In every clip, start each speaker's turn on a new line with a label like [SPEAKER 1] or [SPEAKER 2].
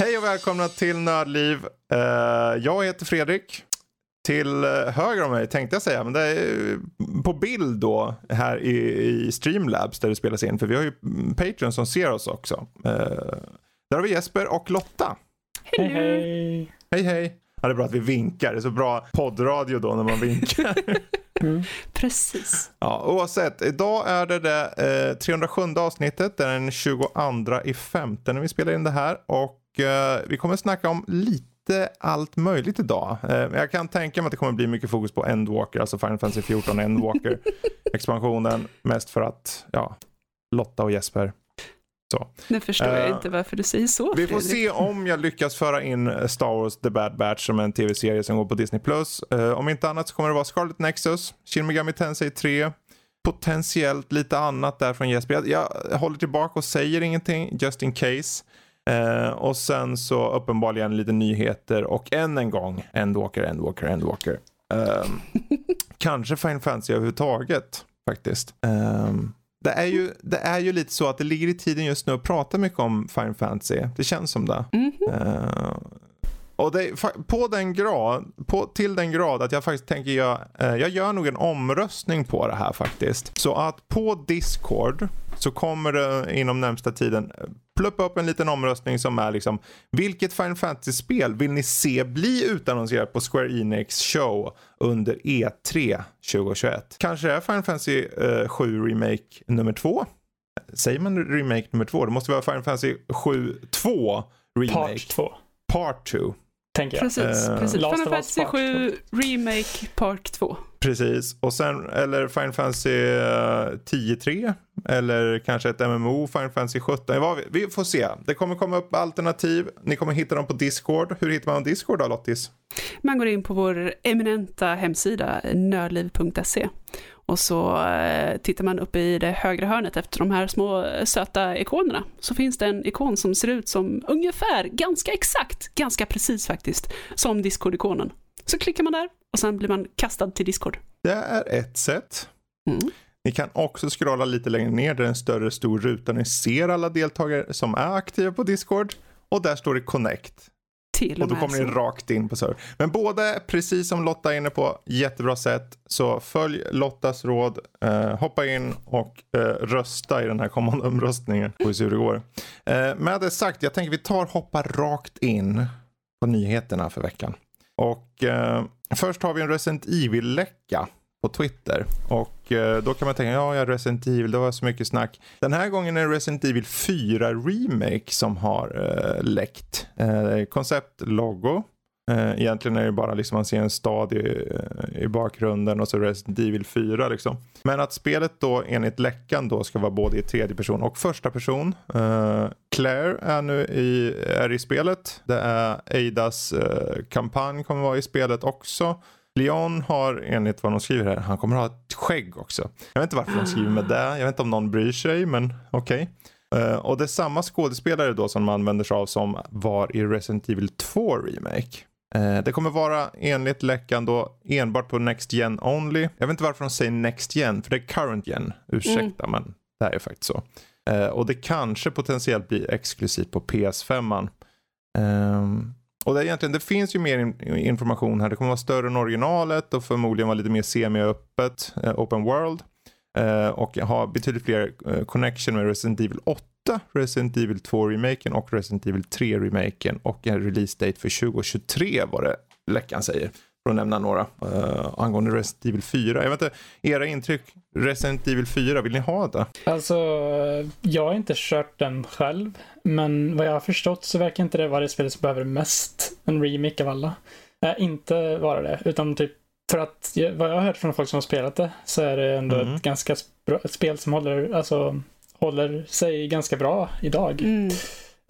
[SPEAKER 1] Hej och välkomna till Nördliv. Eh, jag heter Fredrik. Till eh, höger om mig tänkte jag säga, men det är på bild då här i, i Streamlabs där det spelas in. För vi har ju Patreon som ser oss också. Eh, där har vi Jesper och Lotta.
[SPEAKER 2] Hej hej!
[SPEAKER 1] Hej hej! Ja, det är bra att vi vinkar. Det är så bra poddradio då när man vinkar.
[SPEAKER 2] Precis.
[SPEAKER 1] ja, oavsett, idag är det det eh, 307 avsnittet. Det är den 22 i femte när vi spelar in det här. Och eh, vi kommer snacka om lite allt möjligt idag. Eh, jag kan tänka mig att det kommer bli mycket fokus på Endwalker, alltså Final Fantasy 14 Endwalker expansionen. Mest för att, ja, Lotta och Jesper. Så.
[SPEAKER 2] Nu förstår jag
[SPEAKER 1] Eh,
[SPEAKER 2] inte varför du säger så
[SPEAKER 1] Vi får
[SPEAKER 2] Fredrik.
[SPEAKER 1] se om jag lyckas föra in Star Wars The Bad Batch som en tv-serie som går på Disney+. Uh, om inte annat så kommer det vara Scarlet Nexus, Shin Megami Tensei 3, potentiellt lite annat där från Jesper. Jag, jag håller tillbaka och säger ingenting just in case. Eh, och sen så uppenbarligen lite nyheter och än en gång Endwalker, Endwalker, Endwalker. Um, kanske Final Fantasy överhuvudtaget faktiskt. Ehm, det, är ju, det är ju lite så att det ligger i tiden just nu att prata mycket om Final Fantasy. Det känns som det.
[SPEAKER 2] Mhm.
[SPEAKER 1] Eh, och det, på den grad, på, till den grad att jag faktiskt tänker göra, eh, jag gör nog en omröstning på det här faktiskt. Så att på Discord så kommer det inom närmsta tiden eh, pluppa upp en liten omröstning som är liksom vilket Final Fantasy-spel vill ni se bli utannonserat på Square Enix show under E3 2021? Kanske det är Final Fantasy eh, 7 Remake nummer två? Säger man remake nummer två? Det måste vara Final Fantasy 7 2 remake.
[SPEAKER 3] Part 2,
[SPEAKER 1] Part 2.
[SPEAKER 3] Tänker jag.
[SPEAKER 2] Precis,
[SPEAKER 1] Eh,
[SPEAKER 2] precis. Final Fantasy
[SPEAKER 3] Part
[SPEAKER 2] 7 Remake Part 2.
[SPEAKER 1] Precis, och sen eller Final Fantasy eh, 10-3 eller kanske ett MMO, Final Fantasy 17. Vad vi, vi får se. Det kommer komma upp alternativ. Ni kommer hitta dem på Discord. Hur hittar man Discord då Lottis?
[SPEAKER 2] Man går in på vår eminenta hemsida nördliv.se och så eh, tittar man uppe i det högra hörnet efter de här små eh, söta ikonerna så finns det en ikon som ser ut som ungefär, ganska exakt, ganska precis faktiskt, som Discord-ikonen. Så klickar man där och sen blir man kastad till Discord.
[SPEAKER 1] Det är ett sätt.
[SPEAKER 2] Mm.
[SPEAKER 1] Ni kan också scrolla lite längre ner där är en större stor ruta. Ni ser alla deltagare som är aktiva på Discord. Och där står det Connect.
[SPEAKER 2] Till
[SPEAKER 1] Och då
[SPEAKER 2] med
[SPEAKER 1] kommer ni rakt in på server. Men båda, precis som Lotta är inne på, jättebra sätt. Så följ Lottas råd, eh, hoppa in och eh, rösta i den här kommande omröstningen. Får vi se hur det går. Eh, med det sagt, jag tänker vi tar och hoppar rakt in på nyheterna för veckan. Och eh, först har vi en Resident Evil-läcka på Twitter. Och eh, då kan man tänka, ja, jag Resident Evil, det var så mycket snack. Den här gången är det Resident Evil 4 Remake som har eh, läckt. Eh, konceptlogo. Eh, egentligen är det bara liksom man ser en stad i, eh, i bakgrunden och så Resident Evil 4 liksom. Men att spelet då enligt läckan då ska vara både i tredje person och första person. Eh, Claire är nu i, är i spelet. Det är AIDAS eh, kampanj kommer vara i spelet också. Leon har enligt vad de skriver här, han kommer ha ett skägg också. Jag vet inte varför de skriver med det. Jag vet inte om någon bryr sig, men okej. Eh, och det är samma skådespelare då som man använder sig av som var i Resident Evil 2 Remake. Eh, det kommer vara enligt läckan då enbart på Next Gen Only. Jag vet inte varför de säger Next Gen, för det är Current Gen. Ursäkta, men det här är faktiskt så. Eh, och det kanske potentiellt blir exklusivt på PS5. -man och det, är egentligen, det finns ju mer information här. Det kommer vara större än originalet och förmodligen vara lite mer semi-öppet, eh, open world. Eh, och ha betydligt fler eh, connection med Resident Evil 8, Resident Evil 2 remaken och Resident Evil 3 remaken och en release date för 2023 var det läckan säger. För att nämna några. Uh, angående Resident Evil 4. Jag vet inte, era intryck? Resident Evil 4, vill ni ha det?
[SPEAKER 3] Alltså, jag har inte kört den själv, men vad jag har förstått så verkar inte det vara det spelet som behöver mest en remake av alla. Äh, inte vara det, utan typ för att vad jag har hört från folk som har spelat det så är det ändå
[SPEAKER 1] Mm.
[SPEAKER 3] ett ganska bra, ett spel som håller, alltså, håller sig ganska bra idag.
[SPEAKER 2] Mm.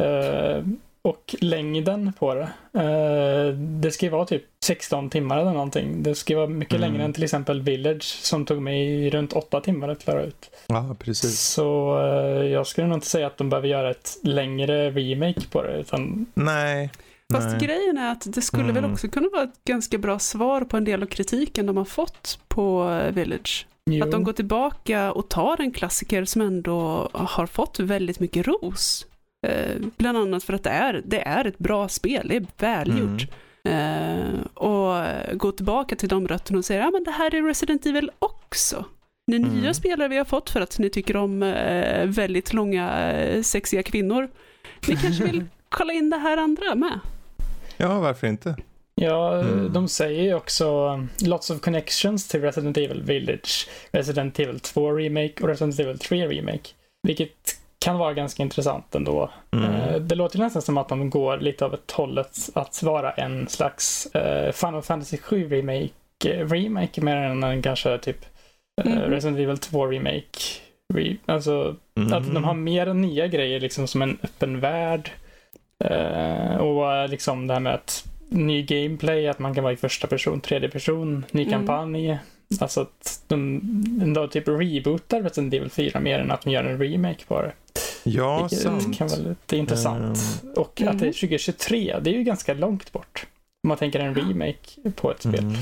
[SPEAKER 3] Eh, och längden på det. Uh, det ska ju vara typ 16 timmar eller någonting. Det ska vara mycket mm. längre än till exempel Village som tog mig runt 8 timmar att klara ut.
[SPEAKER 1] Ja, precis.
[SPEAKER 3] Så uh, jag skulle nog inte säga att de behöver göra ett längre remake på det. Utan...
[SPEAKER 1] Nej.
[SPEAKER 2] Fast
[SPEAKER 1] Nej.
[SPEAKER 2] grejen är att det skulle mm. väl också kunna vara ett ganska bra svar på en del av kritiken de har fått på Village. Jo. Att de går tillbaka och tar en klassiker som ändå har fått väldigt mycket ros. Eh, bland annat för att det är, det är ett bra spel, det är välgjort. Mm. Eh, och gå tillbaka till de rötterna och säga, ja men det här är Resident Evil också. Ni mm. nya spelare vi har fått för att ni tycker om eh, väldigt långa eh, sexiga kvinnor. Ni kanske vill kolla in det här andra med.
[SPEAKER 1] Ja, varför inte?
[SPEAKER 3] Ja, mm. de säger ju också um, lots of connections till Resident Evil Village, Resident Evil 2 Remake och Resident Evil 3 Remake. Vilket kan vara ganska intressant ändå. Mm. Eh, det låter nästan som att de går lite av ett hållet att vara en slags uh, Final Fantasy 7 Remake, uh, remake mer än en kanske typ uh, mm. Resident Evil 2 Remake. Re alltså mm. att de har mer nya grejer liksom som en öppen värld. och liksom det här med att ny gameplay, att man kan vara i första person, tredje person, ny mm. kampanj. Alltså att de ändå typ rebootar Resident Evil 4 mer än att de gör en remake på det.
[SPEAKER 1] Ja,
[SPEAKER 3] Vilket
[SPEAKER 1] sant.
[SPEAKER 3] kan vara lite intressant. Um, och mm. att det är 2023, det är ju ganska långt bort. Om man tänker en remake på ett spel. Mm.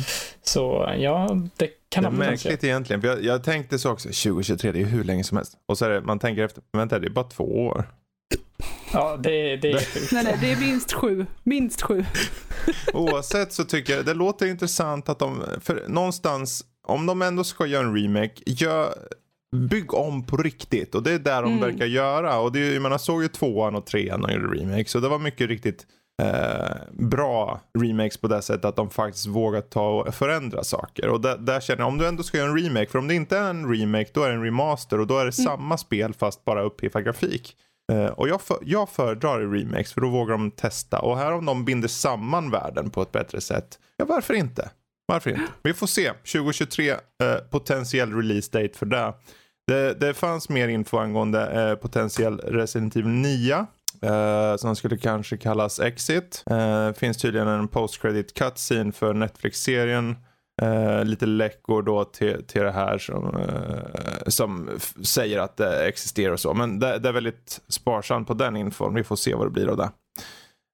[SPEAKER 3] Så ja, det kan
[SPEAKER 1] Det är märkligt egentligen. För jag, jag tänkte så också, 2023, det är ju hur länge som helst. Och så är det, man tänker efter, vänta det är bara två år.
[SPEAKER 3] Ja, det, det är sjukt.
[SPEAKER 2] Nej, nej, det är minst sju. Minst sju.
[SPEAKER 1] Oavsett så tycker jag det låter intressant att de, för någonstans, om de ändå ska göra en remake, gör, bygg om på riktigt. Och det är där de mm. verkar göra. Och det, man såg ju tvåan och trean och gjorde remake. Så det var mycket riktigt eh, bra remakes på det sättet att de faktiskt vågar ta och förändra saker. Och där, där, känner jag, om du ändå ska göra en remake, för om det inte är en remake då är det en remaster och då är det mm. samma spel fast bara uppiffad grafik. Uh, och jag, för, jag föredrar remakes för då vågar de testa. Och här om de binder samman världen på ett bättre sätt. Ja, varför inte? Varför inte? Vi får se. 2023 uh, eh, potentiell release date för det. Det, det fanns mer info angående uh, potentiell Resident Evil 9. Uh, som skulle kanske kallas Exit. Uh, finns tydligen en post-credit cutscene för Netflix-serien. Uh, lite läckor då till, till det här som, uh, som säger att det existerar och så. Men det, det, är väldigt sparsamt på den infon. Vi får se vad det blir av det.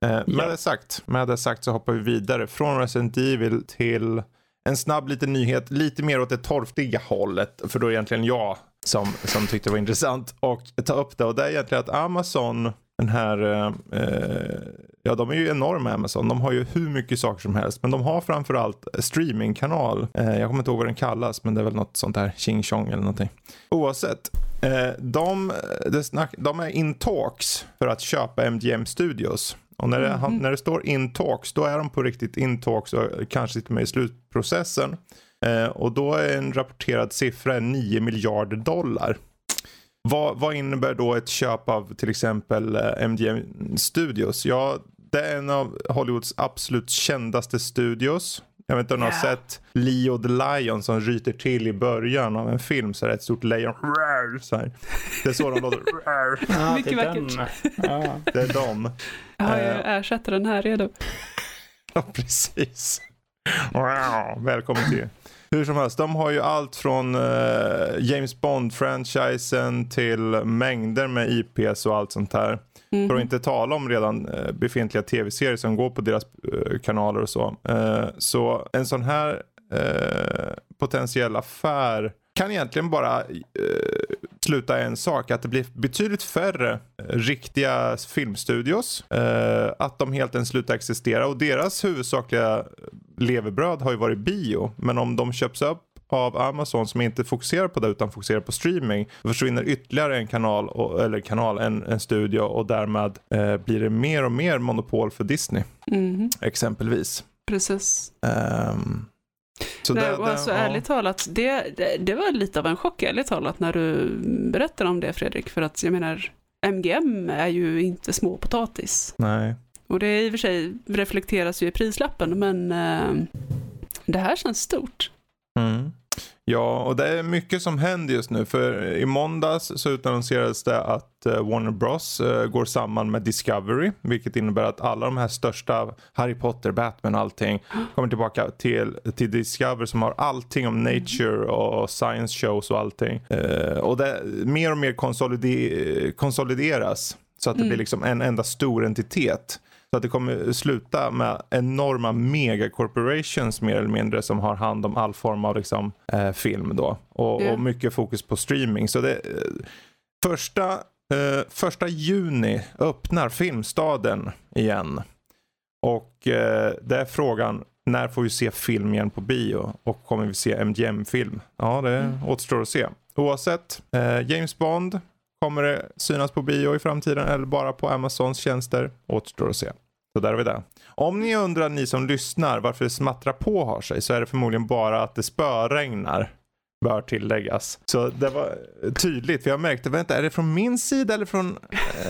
[SPEAKER 1] Uh, ja. med, det sagt, med det sagt så hoppar vi vidare från Resident Evil till en snabb liten nyhet. Lite mer åt det torftiga hållet. För då är det egentligen jag som, som tyckte det var intressant. Och ta upp det. Och det är egentligen att Amazon den här, eh, ja de är ju enorma Amazon. De har ju hur mycket saker som helst. Men de har framförallt streamingkanal. Eh, jag kommer inte ihåg vad den kallas men det är väl något sånt här Ching Chong eller någonting. Oavsett. Eh, de, snack, de är in talks för att köpa MGM Studios. Och när det, mm -hmm. när det står in talks då är de på riktigt in talks och kanske lite mer i slutprocessen. Eh, och då är en rapporterad siffra 9 miljarder dollar. Vad, vad, innebär då ett köp av till exempel eh, MGM Studios? Ja, det är en av Hollywoods absolut kändaste studios. Jag vet inte om yeah. du har sett Leo the Lion som ryter till i början av en film. Så är det ett stort lejon. Så här. Det är så de låter.
[SPEAKER 2] ja, Mycket vackert.
[SPEAKER 1] Ja. Det är de.
[SPEAKER 2] Ja, jag eh. ersätter den här redo.
[SPEAKER 1] Ja, precis. Wow. Välkommen till hur som helst, de har ju allt från uh, James Bond-franchisen till mängder med IPs och allt sånt här. Mm. För att inte tala om redan eh, befintliga tv-serier som går på deras eh, kanaler och så. Eh, så en sån här potentiell affär kan egentligen bara sluta en sak, att det blir betydligt färre riktiga filmstudios. Eh, att de helt enkelt slutar existera och deras huvudsakliga levebröd har ju varit bio. Men om de köps upp av Amazon som inte fokuserar på det utan fokuserar på streaming. Då försvinner ytterligare en kanal, eller kanal, en, en studio och därmed eh, blir det mer och mer monopol för Disney. Mm. Exempelvis.
[SPEAKER 2] Precis.
[SPEAKER 1] Um,
[SPEAKER 2] så Nej, det, och alltså, ja. ärligt talat, det, det, det, var lite av en chock ärligt talat när du berättade om det Fredrik. För att jag menar, MGM är ju inte småpotatis.
[SPEAKER 1] Nej.
[SPEAKER 2] Och det i och för sig reflekteras ju i prislappen, men eh, det här känns stort.
[SPEAKER 1] Mm. Ja, och det är mycket som händer just nu. För i måndags så utannonserades det att uh, Warner Bros uh, går samman med Discovery. Vilket innebär att alla de här största, Harry Potter, Batman, allting kommer tillbaka till, till Discovery som har allting om nature och science shows och allting. Uh, och det mer och mer konsolide konsolideras. Så att det mm. blir liksom en enda stor entitet. Så att det kommer sluta med enorma megacorporations mer eller mindre som har hand om all form av liksom, eh, film då. Och, yeah. och, mycket fokus på streaming. Så det, eh, första, eh, första juni öppnar Filmstaden igen. Och eh, det är frågan, när får vi se film igen på bio? Och kommer vi se MGM-film? Ja, det mm. återstår att se. Oavsett, eh, James Bond kommer det synas på bio i framtiden eller bara på Amazons tjänster? Återstår att se. Så där har vi det. Om ni undrar, ni som lyssnar, varför det smattrar på har sig så är det förmodligen bara att det spöregnar. Bör tilläggas. Så det var tydligt, för jag märkte, vänta, är det från min sida eller från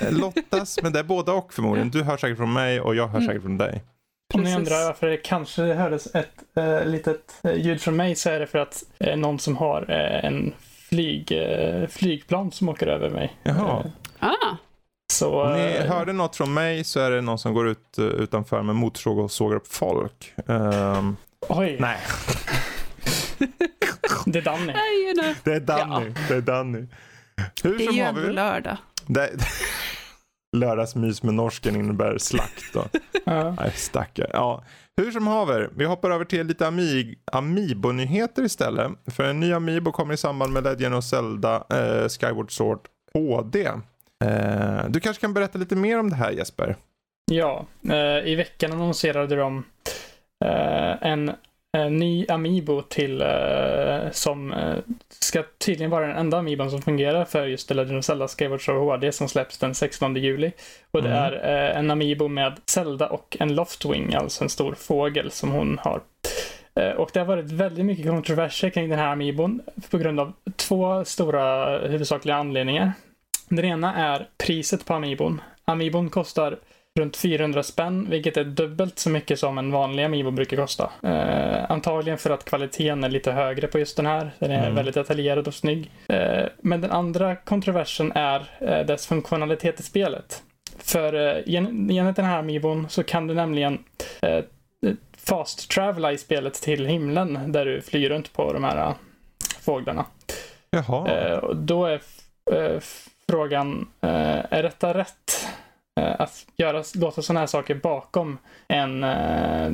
[SPEAKER 1] eh, Lottas? Men det är båda och förmodligen. Du hör säkert från mig och jag hör mm. säkert från dig.
[SPEAKER 3] Om ni undrar varför det kanske hördes ett äh, litet äh, ljud från mig så är det för att äh, någon som har en flyg, flygplan som åker över mig.
[SPEAKER 1] Jaha.
[SPEAKER 2] Ah.
[SPEAKER 1] Så, Om ni eh, hörde något från mig så är det någon som går ut uh, utanför med motorsåg och sågar upp folk. Um,
[SPEAKER 3] Oj.
[SPEAKER 1] Nej.
[SPEAKER 3] det är Danny.
[SPEAKER 1] Det är Danny. Ja. Det är Danny.
[SPEAKER 2] Hur det är ju ändå lördag. Det,
[SPEAKER 1] lördagsmys med norsken innebär slakt då. ja. Nej, stackare. Ja. Hur som haver, vi hoppar över till lite Ami Amiibo-nyheter istället. För en ny Amiibo kommer i samband med Legend of Zelda eh, Skyward Sword HD. Eh, du kanske kan berätta lite mer om det här Jesper?
[SPEAKER 3] Ja, eh, i veckan annonserade de eh, en, en, ny Amiibo till som ska tydligen vara den enda Amiibon som fungerar för just The Legend of Zelda Skyward Sword HD som släpps den 16 juli. Och det mm. är en Amiibo med Zelda och en Loftwing, alltså en stor fågel som hon har och det har varit väldigt mycket kontroverser kring den här Amiibon på grund av två stora huvudsakliga anledningar. Den ena är priset på Amiibon. Amiibon kostar runt 400 spänn, vilket är dubbelt så mycket som en vanlig Amiibo brukar kosta. Eh, antagligen för att kvaliteten är lite högre på just den här. Den är mm. väldigt detaljerad och snygg. Eh, men den andra kontroversen är eh, dess funktionalitet i spelet. För eh, enligt den här Amiibon så kan du nämligen eh, fast travela i spelet till himlen där du flyger runt på de här uh, fåglarna.
[SPEAKER 1] Jaha.
[SPEAKER 3] Eh, då är eh, frågan, eh, är detta rätt? Eh, att göra, låta sådana här saker bakom en eh,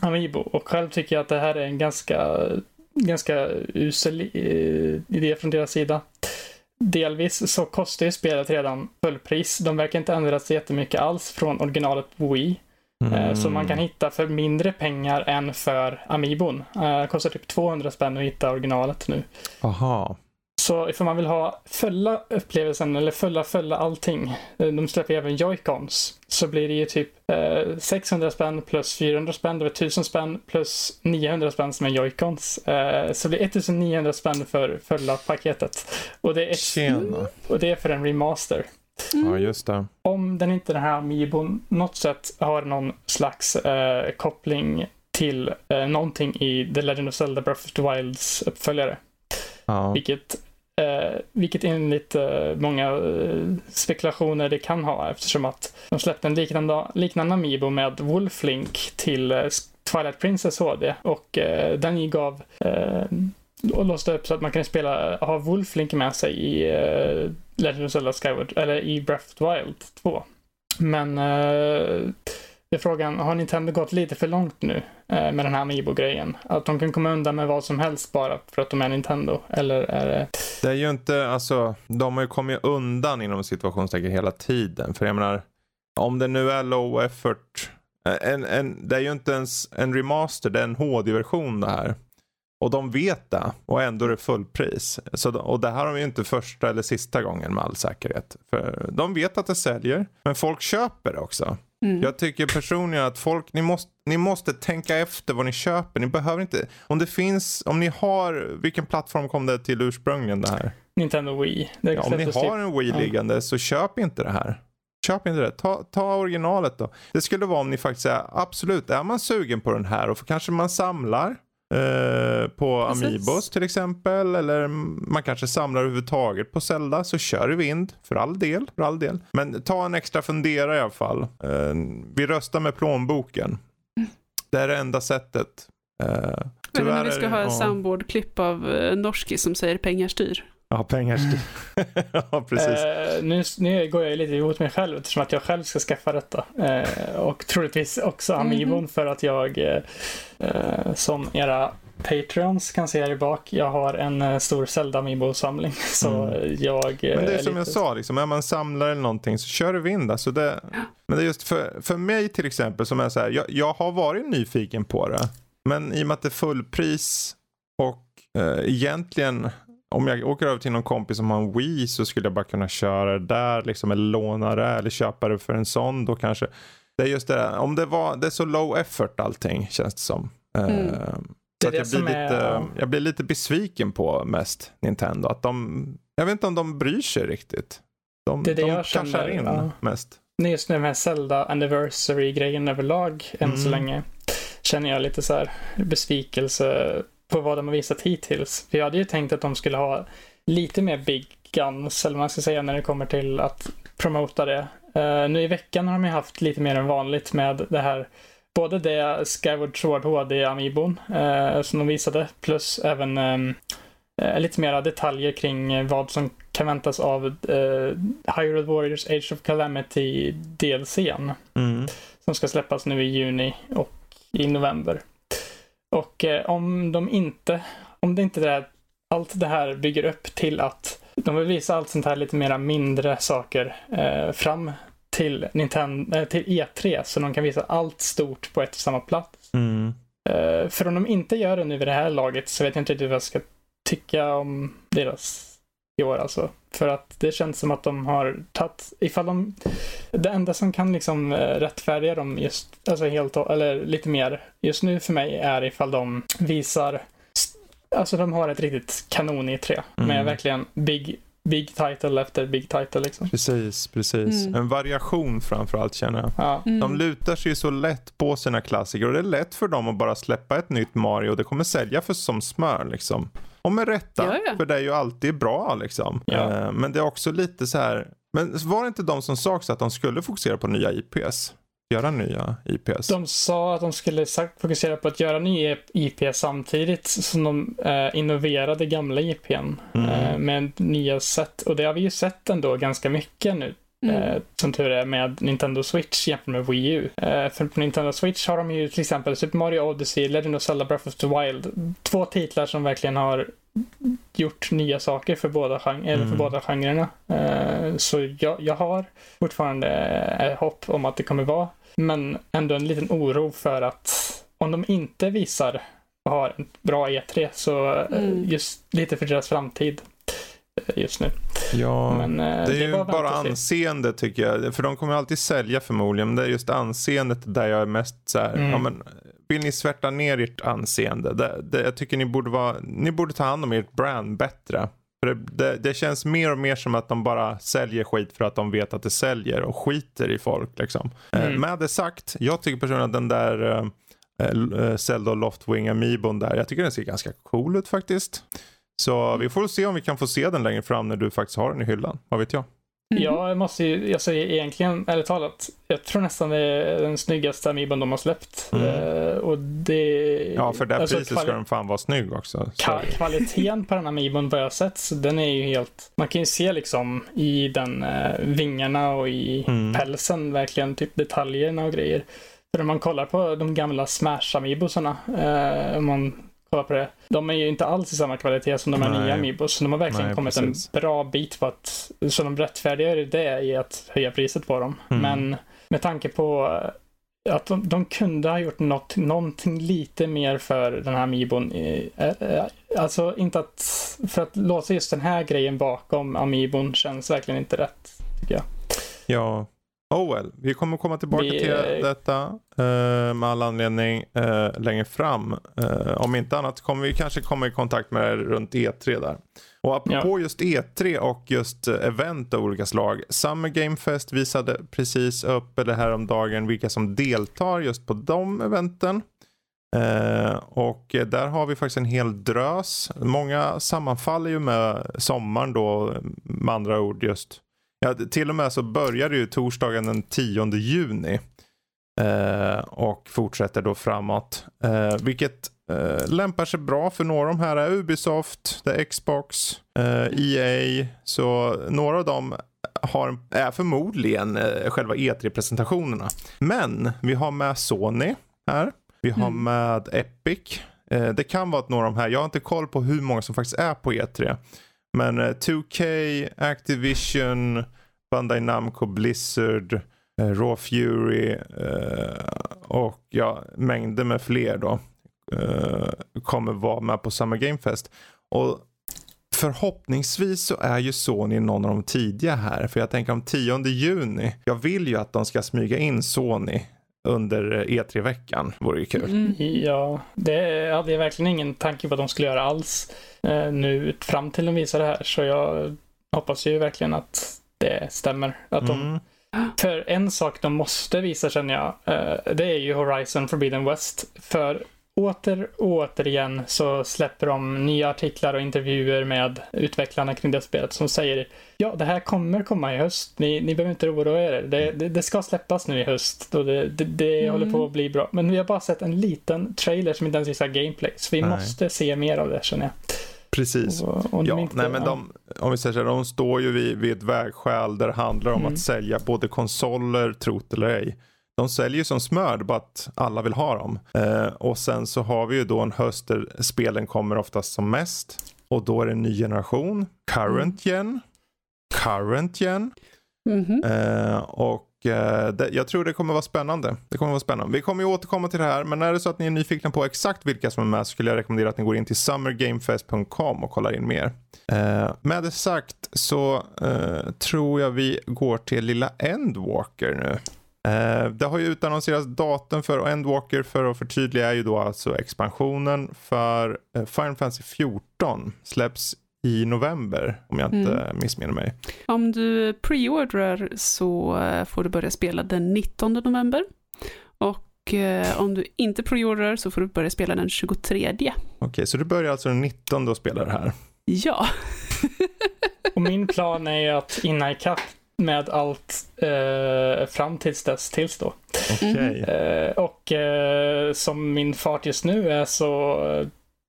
[SPEAKER 3] Amiibo. Och själv tycker jag att det här är en ganska, ganska usel idé från deras sida. Delvis så kostar ju spelet redan fullpris. De verkar inte ändra sig jättemycket alls från originalet Wii. Mm. Så man kan hitta för mindre pengar än för Amiibon. Det kostar typ 200 spänn att hitta originalet nu.
[SPEAKER 1] Aha.
[SPEAKER 3] Så ifall man vill ha fulla upplevelsen eller fulla, fulla allting. Eh, de släpper även joycons. Så blir det ju typ eh, 600 spänn plus 400 spänn, det var 1000 spänn plus 900 spänn som är joycons. Eh, så det blir 1900 spänn för fulla paketet. Och det är,
[SPEAKER 1] Tjena.
[SPEAKER 3] och det är för en remaster.
[SPEAKER 1] Mm. Ja, just det.
[SPEAKER 3] Om den inte den här Amiibon något sätt har någon slags eh, koppling till eh, någonting i The Legend of Zelda Breath of the Wilds uppföljare. Ja. Vilket Eh, vilket enligt eh, många eh, spekulationer det kan ha eftersom att de släppte en liknande, liknande Amiibo med Wolflink till eh, Twilight Princess HD och eh, den gav eh, och låste upp så att man kan spela, ha Wolflink med sig i eh, Legend of Zelda Skyward, eller i Breath of the Wild 2. Men eh, är frågan, har Nintendo gått lite för långt nu eh, med den här Amiibo-grejen? Att de kan komma undan med vad som helst bara för att de är Nintendo? Eller är det...
[SPEAKER 1] Det är ju inte, alltså, de har ju kommit undan inom situationstecken hela tiden. För jag menar, om det nu är low effort, eh, en, en, det är ju inte ens en remaster, det är en HD-version det här. Och de vet det och ändå är det fullpris. Så, och det här har de ju inte första eller sista gången med all säkerhet. För de vet att det säljer, men folk köper det också. Mm. Jag tycker personligen att folk, ni måste, ni måste tänka efter vad ni köper. Ni behöver inte, om det finns, om ni har, vilken plattform kom det till ursprungligen det här?
[SPEAKER 3] Nintendo Wii.
[SPEAKER 1] Ja, om ni har en Wii liggande ja. så köp inte det här. Köp inte det. Ta, ta originalet då. Det skulle vara om ni faktiskt säger absolut, är man sugen på den här och kanske man samlar Eh, på
[SPEAKER 2] Precis.
[SPEAKER 1] Amiibos till exempel. Eller man kanske samlar överhuvudtaget på Zelda. Så kör i vind. För all del. För all del. Men ta en extra fundera i alla fall. Eh, vi röstar med plånboken. Det är det enda sättet. Eh,
[SPEAKER 2] inte om vi ska ha
[SPEAKER 1] ja.
[SPEAKER 2] ett soundboard-klipp av eh, Norski som säger pengar styr.
[SPEAKER 1] Ja, pengar styr. ja, precis.
[SPEAKER 3] Eh, nu, nu går jag lite emot mig själv eftersom att jag själv ska skaffa detta. Eh, och troligtvis också
[SPEAKER 2] Mhm.
[SPEAKER 3] för att jag, eh, eh, som era Patreons kan se här i bak, jag har en eh, stor Zelda Amiibo-samling. Så
[SPEAKER 1] Mm.
[SPEAKER 3] jag eh,
[SPEAKER 1] Men det är som jag
[SPEAKER 3] lite-
[SPEAKER 1] sa, liksom, är man samlare eller någonting så kör i vind. Alltså det, men det är just för, för mig till exempel som är så här, jag, jag har varit nyfiken på det. Men i och med att det är fullpris och eh, egentligen om jag åker över till någon kompis som har en Wii så skulle jag bara kunna köra det där liksom, eller låna det eller köpa det för en sån då kanske. Det är just det där, om det var, det är så low effort allting känns det som. Eh,
[SPEAKER 2] Mm.
[SPEAKER 1] Så
[SPEAKER 3] Det
[SPEAKER 1] att jag, blir lite,
[SPEAKER 3] är-
[SPEAKER 1] jag blir lite besviken på mest Nintendo. Att de, jag vet inte om de bryr sig riktigt. De,
[SPEAKER 3] Det är det
[SPEAKER 1] de
[SPEAKER 3] jag känner,
[SPEAKER 1] in
[SPEAKER 3] ja.
[SPEAKER 1] mest.
[SPEAKER 3] Just den här Zelda Anniversary-grejen överlag än så
[SPEAKER 1] Mm.
[SPEAKER 3] länge känner jag lite så här besvikelse på vad de har visat hittills. För jag hade ju tänkt att de skulle ha lite mer big guns, eller vad man ska säga, när det kommer till att promota det. Eh, nu i veckan har de ju haft lite mer än vanligt med det här Både det Skyward Sword HD Amiibon eh, som de visade plus även ehm, eh, lite mera detaljer kring vad som kan väntas av eh, Hyrule Warriors Age of Calamity DLCn
[SPEAKER 1] Mm.
[SPEAKER 3] som ska släppas nu i juni och i november. Och eh, om de inte, om det inte är allt det här bygger upp till att de vill visa allt sånt här lite mera mindre saker eh, fram till, Nintendo, eh, till E3 så de kan visa allt stort på ett och samma plats.
[SPEAKER 1] Mm.
[SPEAKER 3] Eh, för om de inte gör det nu vid det här laget så vet jag inte riktigt vad jag ska tycka om deras i år alltså. För att det känns som att de har tagit, ifall de, det enda som kan liksom eh, rättfärdiga dem just, alltså helt, och- eller lite mer just nu för mig är ifall de visar, alltså de har ett riktigt kanon i 3
[SPEAKER 1] Mm.
[SPEAKER 3] med verkligen big, big title efter big title liksom.
[SPEAKER 1] Precis, precis.
[SPEAKER 2] Mm.
[SPEAKER 1] En variation framförallt känner jag.
[SPEAKER 3] Ja.
[SPEAKER 2] Mm.
[SPEAKER 1] De lutar sig så lätt på sina klassiker och det är lätt för dem att bara släppa ett nytt Mario. Det kommer sälja för som smör liksom. Och med rätta,
[SPEAKER 2] Ja, ja.
[SPEAKER 1] för det är ju alltid bra liksom.
[SPEAKER 3] Ja.
[SPEAKER 1] Eh, Men det är också lite så här, men var det inte de som sa också att de skulle fokusera på nya IPs? Göra nya IPs?
[SPEAKER 3] De sa att de skulle sagt fokusera på att göra ny IP samtidigt som de eh, innoverade gamla IPn
[SPEAKER 1] Mm.
[SPEAKER 3] eh, med nya sätt. Och det har vi ju sett ändå ganska mycket nu.
[SPEAKER 2] Mm.
[SPEAKER 3] Eh, som tur är med Nintendo Switch jämfört med Wii U. Eh, för på Nintendo Switch har de ju till exempel Super Mario Odyssey, Legend of Zelda Breath of the Wild. Två titlar som verkligen har gjort nya saker för båda, gen- eller för
[SPEAKER 1] Mm.
[SPEAKER 3] båda genrerna. Eh, så jag, jag har fortfarande hopp om att det kommer vara. Men ändå en liten oro för att om de inte visar och har en bra E3 så
[SPEAKER 2] Mm.
[SPEAKER 3] just lite för deras framtid just nu.
[SPEAKER 1] Ja,
[SPEAKER 3] Men, eh,
[SPEAKER 1] det är ju
[SPEAKER 3] var vänta
[SPEAKER 1] bara
[SPEAKER 3] och se.
[SPEAKER 1] anseende tycker jag. För de kommer alltid sälja förmodligen. Men det är just anseendet där jag är mest så här.
[SPEAKER 3] Mm.
[SPEAKER 1] Ja, men, vill ni svärta ner ert anseende? Det, det, jag tycker ni borde, vara, ni borde ta hand om ert brand bättre. För det, det, det känns mer och mer som att de bara säljer skit för att de vet att det säljer och skiter i folk. Liksom. Eh,
[SPEAKER 3] Mm.
[SPEAKER 1] Med det sagt, jag tycker personligen att den där eh, eh, Zelda Loftwing Amiibon där, jag tycker den ser ganska cool ut faktiskt. Så vi får se om vi kan få se den längre fram när du faktiskt har den i hyllan. Vad vet jag?
[SPEAKER 2] Mhm.
[SPEAKER 3] Jag måste ju, jag säger egentligen, ärligt talat, jag tror nästan det är den snyggaste Amiibon de har släppt.
[SPEAKER 1] Mm.
[SPEAKER 3] Eh, och det...
[SPEAKER 1] Ja, för det här
[SPEAKER 3] alltså,
[SPEAKER 1] priset ska den fan vara snygg också. Så.
[SPEAKER 3] Ka- kvaliteten på den Amiibon vad jag har sett, så den är ju helt... Man kan ju se liksom i den eh, vingarna och i
[SPEAKER 1] Mm.
[SPEAKER 3] pälsen verkligen typ detaljerna och grejer. För om man kollar på de gamla Smash-amiibosarna, eh, om man kollar på det, de är ju inte alls i samma kvalitet som de här
[SPEAKER 1] Nej.
[SPEAKER 3] nya amiibos. Så de har verkligen
[SPEAKER 1] Nej,
[SPEAKER 3] kommit
[SPEAKER 1] precis.
[SPEAKER 3] en bra bit på att, så de rättfärdigar det i att höja priset på dem.
[SPEAKER 1] Mm.
[SPEAKER 3] Men med tanke på att de, de kunde ha gjort något, någonting lite mer för den här Amiibon. eh, eh, Alltså inte att, för att låsa just den här grejen bakom Amiibon känns verkligen inte rätt. Tycker jag.
[SPEAKER 1] Ja. Oh well, vi kommer komma tillbaka
[SPEAKER 3] Vi,
[SPEAKER 1] till detta eh, med all anledning eh, längre fram. Eh, om inte annat kommer vi kanske komma i kontakt med det runt E3 där. Och apropå just E3 och just eh, event av olika slag. Summer Game Fest visade precis upp eller häromdagen vilka som deltar just på de eventen. Eh, och där har vi faktiskt en hel drös. Många sammanfaller ju med sommaren då, med andra ord just. Ja, till och med så börjar det ju torsdagen den 10 juni. Eh, och fortsätter då framåt. Eh, vilket eh, lämpar sig bra för några av de här är Ubisoft, det är Xbox, EA. Så några av dem har, är förmodligen själva E3-presentationerna. Men vi har med Sony här. Vi har mm. med Epic. det kan vara att några av de här, jag har inte koll på hur många som faktiskt är på E3. Men eh, 2K, Activision, Bandai Namco, Blizzard, eh, Raw Fury eh, och ja, mängder med fler då kommer vara med på samma gamefest. Och förhoppningsvis så är ju Sony någon av de tidiga här. För jag tänker om 10 juni. Jag vill ju att de ska smyga in Sony under E3-veckan. Vore ju kul. Mm.
[SPEAKER 3] Ja, det hade jag verkligen ingen tanke på att de skulle göra alls eh, nu fram till de visar det här. Så jag hoppas ju verkligen att det stämmer. Att de mm. För en sak de måste visa känner jag, eh, det är ju Horizon Forbidden West. För åter och återigen så släpper de nya artiklar och intervjuer med utvecklarna kring det spelet som säger ja, det här kommer komma i höst. Ni, ni behöver inte oroa er. Det, det, det, ska släppas nu i höst och det, det, det mm. håller på att bli bra. Men vi har bara sett en liten trailer som inte ens visar gameplay. Så vi Nej. måste se mer av det känner jag.
[SPEAKER 1] Precis. Och, och ja, inte, nej, men de, om vi säger så här, de står ju vid, vid ett vägskäl där det handlar om mm. att sälja både konsoler, trot eller ej. De säljer ju som smör, bara att alla vill ha dem. Eh, och sen så har vi ju då en höst där spelen kommer oftast som mest. Och då är det en ny generation, current mm. gen, current gen. Mm -hmm. eh, och Eh, det, jag tror det kommer vara spännande. Det kommer vara spännande. Vi kommer ju återkomma till det här, men är det så att ni är nyfikna på exakt vilka som är med så skulle jag rekommendera att ni går in till summergamefest.com och kollar in mer. Eh, med det sagt så eh, tror jag vi går till lilla Endwalker nu. Eh, det har ju utannonserats datum för Endwalker för att förtydliga är ju då alltså expansionen för eh, Final Fantasy 14 släpps i november om jag inte mm. missminner mig.
[SPEAKER 2] Om du preordrar så eh, får du börja spela den 19 november. Och eh, om du inte preordrar så får du börja spela den 23. Okej,
[SPEAKER 1] okay, så du börjar alltså den 19 och spelar det här?
[SPEAKER 2] Ja.
[SPEAKER 3] och min plan är ju att hinna ikapp med allt eh, fram tills dess, tills då.
[SPEAKER 1] Okay.
[SPEAKER 3] Eh, och eh, som min fart just nu är så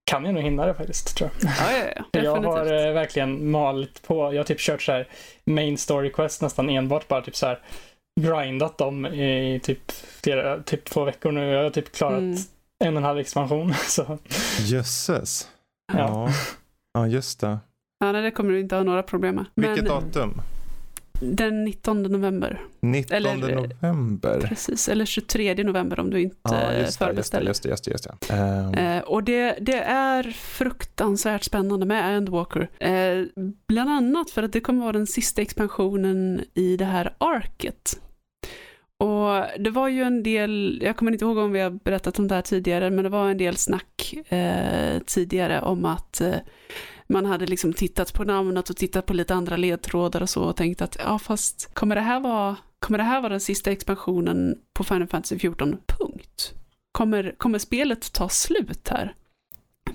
[SPEAKER 3] kan jag nog hinna det faktiskt, tror
[SPEAKER 2] jag. Ja, ja, ja.
[SPEAKER 3] jag har eh, verkligen malit på. Jag har typ kört så här main story quest nästan enbart bara typ så här grindat dem i typ, flera, typ två veckor nu. Jag har typ klarat mm. en och en halv expansion. Så.
[SPEAKER 1] Jösses. Ja. ja, just det.
[SPEAKER 2] Ja, nej, det kommer du inte ha några problem med.
[SPEAKER 1] Vilket Men... datum?
[SPEAKER 2] Den 19 november.
[SPEAKER 1] 19 eller, november?
[SPEAKER 2] Precis, eller 23 november om du inte ja, just förbeställer.
[SPEAKER 1] Just det, just det, just det.
[SPEAKER 2] Um... Eh, och det, det, är fruktansvärt spännande med Endwalker. Eh, bland annat för att det kommer vara den sista expansionen i det här arket. Och det var ju en del, jag kommer inte ihåg om vi har berättat om det här tidigare, men det var en del snack eh, tidigare om att man hade liksom tittat på namnet och tittat på lite andra ledtrådar och så och tänkt att ja fast kommer det här vara, kommer det här vara den sista expansionen på Final Fantasy 14? Punkt. Kommer, kommer spelet ta slut här?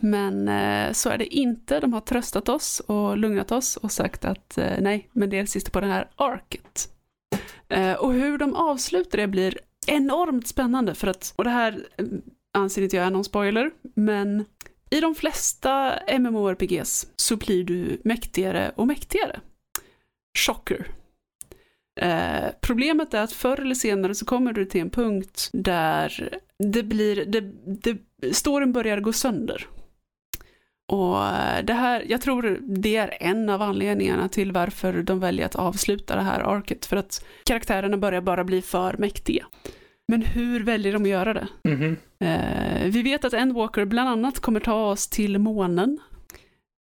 [SPEAKER 2] Men eh, så är det inte. De har tröstat oss och lugnat oss och sagt att eh, nej, men det är det sista på det här arket. Eh, och hur de avslutar det blir enormt spännande för att, och det här eh, anser inte jag är någon spoiler, men i de flesta MMORPGs så blir du mäktigare och mäktigare. Chocker. Eh, problemet är att förr eller senare så kommer du till en punkt där det blir, det, det, storyn börjar gå sönder. Och eh, det här, jag tror det är en av anledningarna till varför de väljer att avsluta det här arket, för att karaktärerna börjar bara bli för mäktiga. Men hur väljer de att göra det?
[SPEAKER 3] Mm -hmm.
[SPEAKER 2] eh, vi vet att Endwalker bland annat kommer ta oss till månen.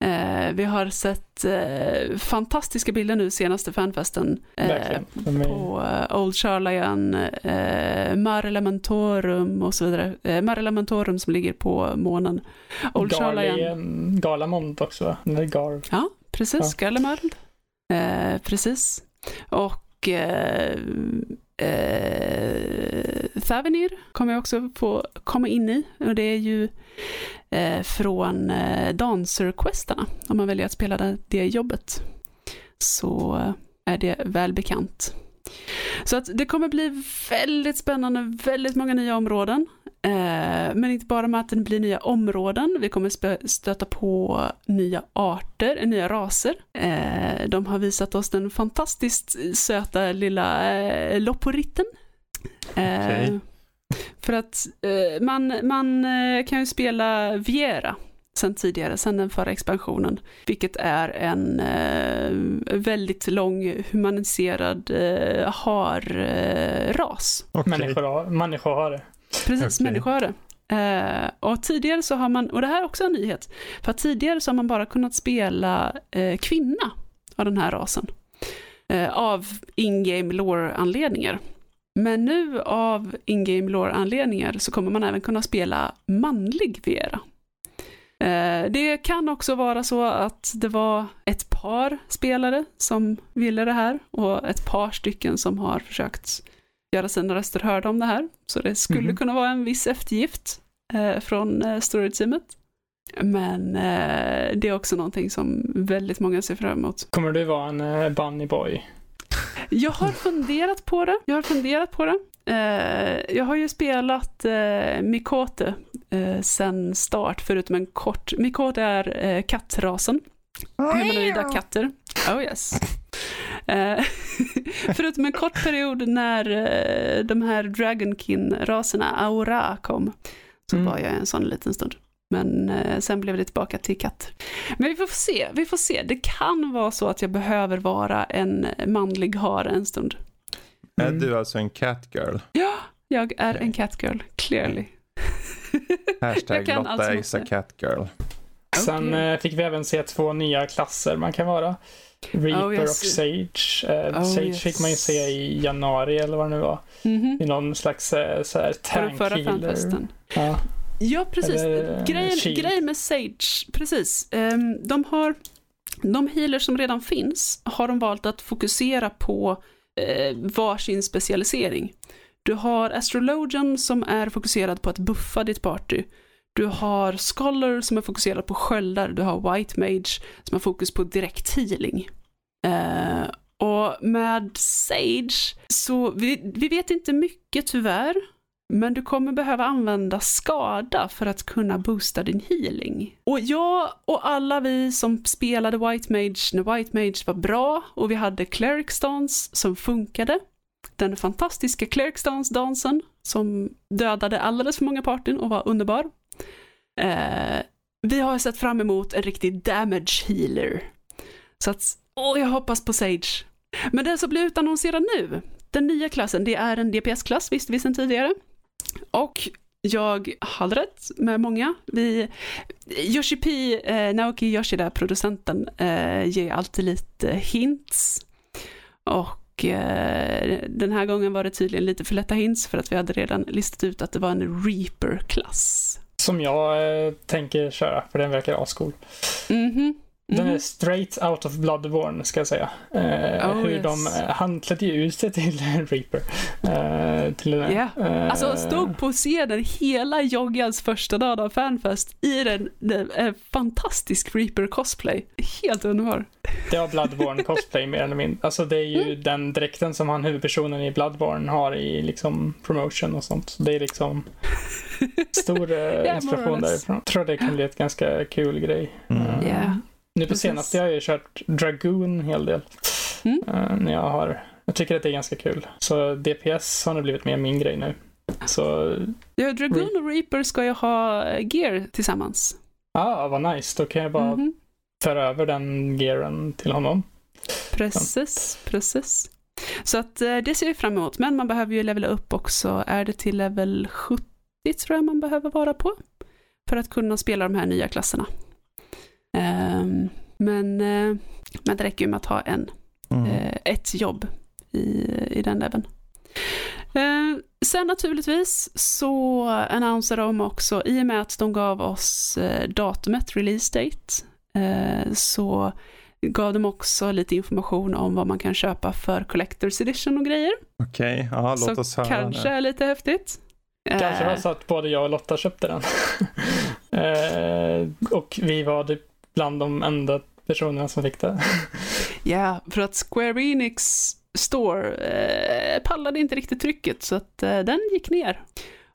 [SPEAKER 2] Eh, vi har sett eh, fantastiska bilder nu senaste fanfesten eh, på eh, Old Charlian, eh, Mar Elementorum och så vidare. Eh, Mar Elementorum som ligger på månen.
[SPEAKER 3] Old Charlian. Galamond också, eller Gar.
[SPEAKER 2] Ja, precis, ja. Galamond. Eh, precis. Och eh, Thavenir kommer jag också få komma in i. Och det är ju eh, från eh, Dancer-questarna. Om man väljer att spela det, det jobbet. Så är det välbekant. Så att det kommer bli väldigt spännande, väldigt många nya områden. Eh, men inte bara med att det blir nya områden, vi kommer stöta på nya arter, nya raser. Eh, de har visat oss den fantastiskt söta lilla eh, lopporitten. Okay. För att man, man kan ju spela Viera sen tidigare, sen den förra expansionen, vilket är en eh, väldigt lång humaniserad eh, har-ras.
[SPEAKER 3] Okay. Människor, människor har det.
[SPEAKER 2] Precis, okay. människor har det. Eh, och tidigare så har man, och det här är också en nyhet, för tidigare så har man bara kunnat spela eh, kvinna av den här rasen. Eh, av in-game lore-anledningar. Men nu av in-game lore-anledningar så kommer man även kunna spela manlig Vera. Det kan också vara så att det var ett par spelare som ville det här och ett par stycken som har försökt göra sina röster hörda om det här. Så det skulle mm. kunna vara en viss eftergift eh, från eh, storyteamet. Men eh, det är också någonting som väldigt många ser fram emot.
[SPEAKER 3] Kommer du vara en eh, bunny boy?
[SPEAKER 2] Jag har funderat på det. Jag har funderat på det. Eh, jag har ju spelat eh, Mikote eh, sen start, förutom en kort. Mikote är eh, kattrasen. Humanoida katter. Oh yes. Eh, förutom en kort period när eh, de här Dragonkin-raserna, Aura, kom, så mm. var jag en sån liten stund. Men eh, sen blev det tillbaka till katt. Men vi får se, vi får se. Det kan vara så att jag behöver vara en manlig hare en stund.
[SPEAKER 1] Mm. Är du alltså en catgirl?
[SPEAKER 2] Ja, jag är en catgirl, clearly.
[SPEAKER 1] Hashtag Lotta is a catgirl.
[SPEAKER 3] Sen okay. fick vi även se två nya klasser man kan vara. Reaper oh, yes. och Sage. Uh, oh, Sage yes. fick man ju se i januari eller vad det nu var. Mm -hmm. I någon slags uh, så här tank
[SPEAKER 2] förra healer. Ja. ja, precis. Grejen, grejen med Sage, precis. Um, de har, de healers som redan finns har de valt att fokusera på uh, varsin specialisering. Du har Astrologian som är fokuserad på att buffa ditt party. Du har Scholar som är fokuserad på sköldar, du har White Mage som har fokus på direkt healing. Uh, och med Sage, så vi, vi vet inte mycket tyvärr, men du kommer behöva använda skada för att kunna boosta din healing. Och jag och alla vi som spelade White Mage när White Mage var bra och vi hade Cleric Stance som funkade. Den fantastiska Cleric Stance-dansen som dödade alldeles för många partyn och var underbar. Eh, vi har sett fram emot en riktig damage healer. Så att, åh, jag hoppas på Sage. Men den som blir utannonserad nu, den nya klassen, det är en DPS-klass, visste vi sedan tidigare. Och jag hade rätt med många. Vi, Yoshi P, eh, Naoki Yoshida, producenten, eh, ger alltid lite hints. Och eh, den här gången var det tydligen lite för lätta hints för att vi hade redan listat ut att det var en Reaper-klass.
[SPEAKER 3] Som jag eh, tänker köra, för den verkar ascool. Mm -hmm. Den är mhm. straight out of Bloodborne ska jag säga. Eh, oh, hur yes. de, eh, han klädde ut sig till Reaper. Eh, till den,
[SPEAKER 2] yeah. eh, alltså stod på scenen hela Joggans första dag av Fanfest i den, den eh, fantastisk Reaper cosplay. Helt underbar.
[SPEAKER 3] Det var Bloodborne cosplay mer eller mindre. Alltså det är ju mm. den dräkten som han huvudpersonen i Bloodborne har i liksom promotion och sånt. Det är liksom stor yeah, inspiration därifrån. Jag tror det kan bli ett ganska kul grej.
[SPEAKER 2] Mm. Yeah.
[SPEAKER 3] Nu på senaste har jag ju kört Dragoon en hel del. Mm. Uh, när jag, har, jag tycker att det är ganska kul. Så DPS har nog blivit mer min grej nu. Så...
[SPEAKER 2] Ja, Dragoon och Reaper ska ju ha gear tillsammans.
[SPEAKER 3] Ja, ah, vad nice. Då kan jag bara mm -hmm. föra över den gearen till honom.
[SPEAKER 2] Precis, Så. precis. Så att eh, det ser vi fram emot. Men man behöver ju levela upp också. Är det till level 70 tror jag man behöver vara på. För att kunna spela de här nya klasserna. Um, men, uh, men det räcker ju med att ha en, mm. uh, ett jobb i, i den leveln. Uh, sen naturligtvis så annonserar de också, i och med att de gav oss datumet, release date, så gav de också lite information om vad man kan köpa för Collector's Edition och grejer.
[SPEAKER 1] Okej, ja, låt
[SPEAKER 2] som
[SPEAKER 1] oss höra.
[SPEAKER 2] kanske är lite häftigt.
[SPEAKER 3] Kanske var
[SPEAKER 2] Eh,
[SPEAKER 3] så att både jag och Lotta köpte den. eh, och vi var typ bland de enda personerna som fick det.
[SPEAKER 2] Ja, för att Square Enix Store eh, pallade inte riktigt trycket så att eh, den gick ner.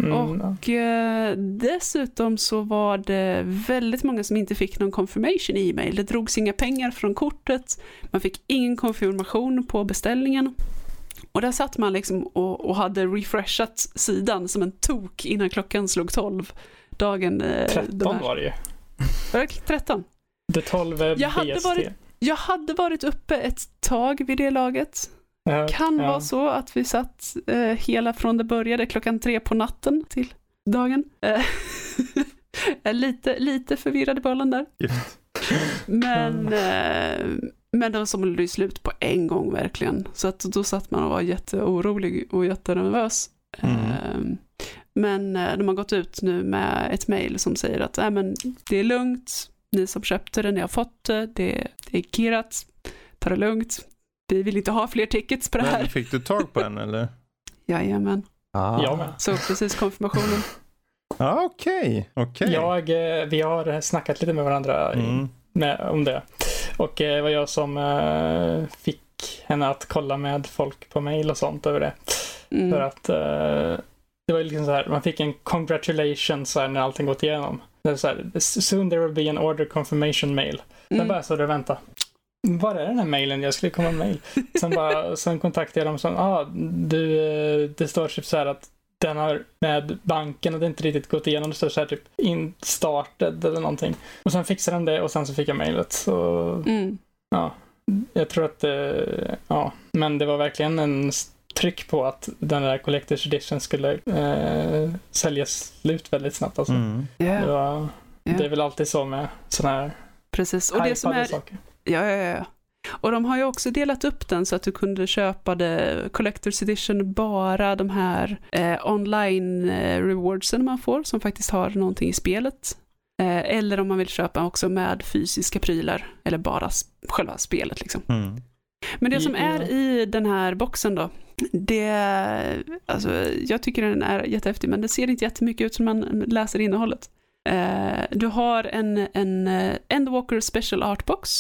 [SPEAKER 3] Mm.
[SPEAKER 2] Och eh, dessutom så var det väldigt många som inte fick någon confirmation e-mail. Det drogs inga pengar från kortet, man fick ingen konfirmation på beställningen. Och där satt man liksom och, och hade refreshat sidan som en tok innan klockan slog 12. Dagen... Eh, de
[SPEAKER 3] 13
[SPEAKER 2] här-
[SPEAKER 3] var det ju.
[SPEAKER 2] Var det 13?
[SPEAKER 3] Det 12 är
[SPEAKER 2] Jag hade varit- Jag hade varit uppe ett tag vid det laget.
[SPEAKER 3] Ja,
[SPEAKER 2] Kan
[SPEAKER 3] ja.
[SPEAKER 2] vara så att vi satt eh, hela från det började klockan tre på natten till dagen. Eh, lite, lite förvirrad i bollen där.
[SPEAKER 1] Gift.
[SPEAKER 2] Men, eh, men de som ju slut på en gång verkligen. Så att då satt man och var jätteorolig och jättenervös.
[SPEAKER 1] Mm.
[SPEAKER 2] Eh, men de har gått ut nu med ett mejl som säger att äh, men det är lugnt, ni som köpte det, ni har fått det, det, det är kirrat, ta det lugnt. Vi vill inte ha fler tickets på det
[SPEAKER 1] Men
[SPEAKER 2] här.
[SPEAKER 1] fick du tag på den eller?
[SPEAKER 2] Jajamän.
[SPEAKER 1] Ah.
[SPEAKER 3] Jag med.
[SPEAKER 2] Så precis konfirmationen.
[SPEAKER 1] Ja, okej. Okej.
[SPEAKER 3] Jag, eh, vi har snackat lite med varandra
[SPEAKER 1] Mm.
[SPEAKER 3] med, om det. Och eh, det var jag som eh, fick henne att kolla med folk på mail och sånt över det. För
[SPEAKER 2] Mm.
[SPEAKER 3] att eh, det var liksom så här, man fick en congratulations så här, när allting gått igenom. Det är så här, soon there will be an order confirmation mail. Sen
[SPEAKER 2] Mm.
[SPEAKER 3] bara så där vänta. Var är den här mailen? Jag skulle komma en mail. Sen, bara, sen kontaktade jag dem och sa, ah, du, eh, det står typ så här att den har med banken och det inte riktigt gått igenom. Det står så här typ instarted eller någonting. Och sen fixade de det och sen så fick jag mailet. Så
[SPEAKER 2] Mm.
[SPEAKER 3] ja, jag tror att det, ja, men det var verkligen en tryck på att den där Collector's Edition skulle eh, säljas slut väldigt snabbt. Alltså.
[SPEAKER 1] Mm.
[SPEAKER 2] Ja,
[SPEAKER 3] Det, var,
[SPEAKER 2] ja,
[SPEAKER 3] det är väl alltid så med sådana här
[SPEAKER 2] precis. Och det som är,
[SPEAKER 3] saker.
[SPEAKER 2] ja, ja, ja. Och de har ju också delat upp den så att du kunde köpa det Collector's Edition bara de här eh, online eh, rewardsen man får som faktiskt har någonting i spelet. Eh, eller om man vill köpa också med fysiska prylar eller bara själva spelet liksom.
[SPEAKER 1] Mm.
[SPEAKER 2] Men det som är i den här boxen då, det, alltså jag tycker den är jättehäftig men det ser inte jättemycket ut som man läser innehållet. Eh, du har en, en eh, Endwalker Special Art Box.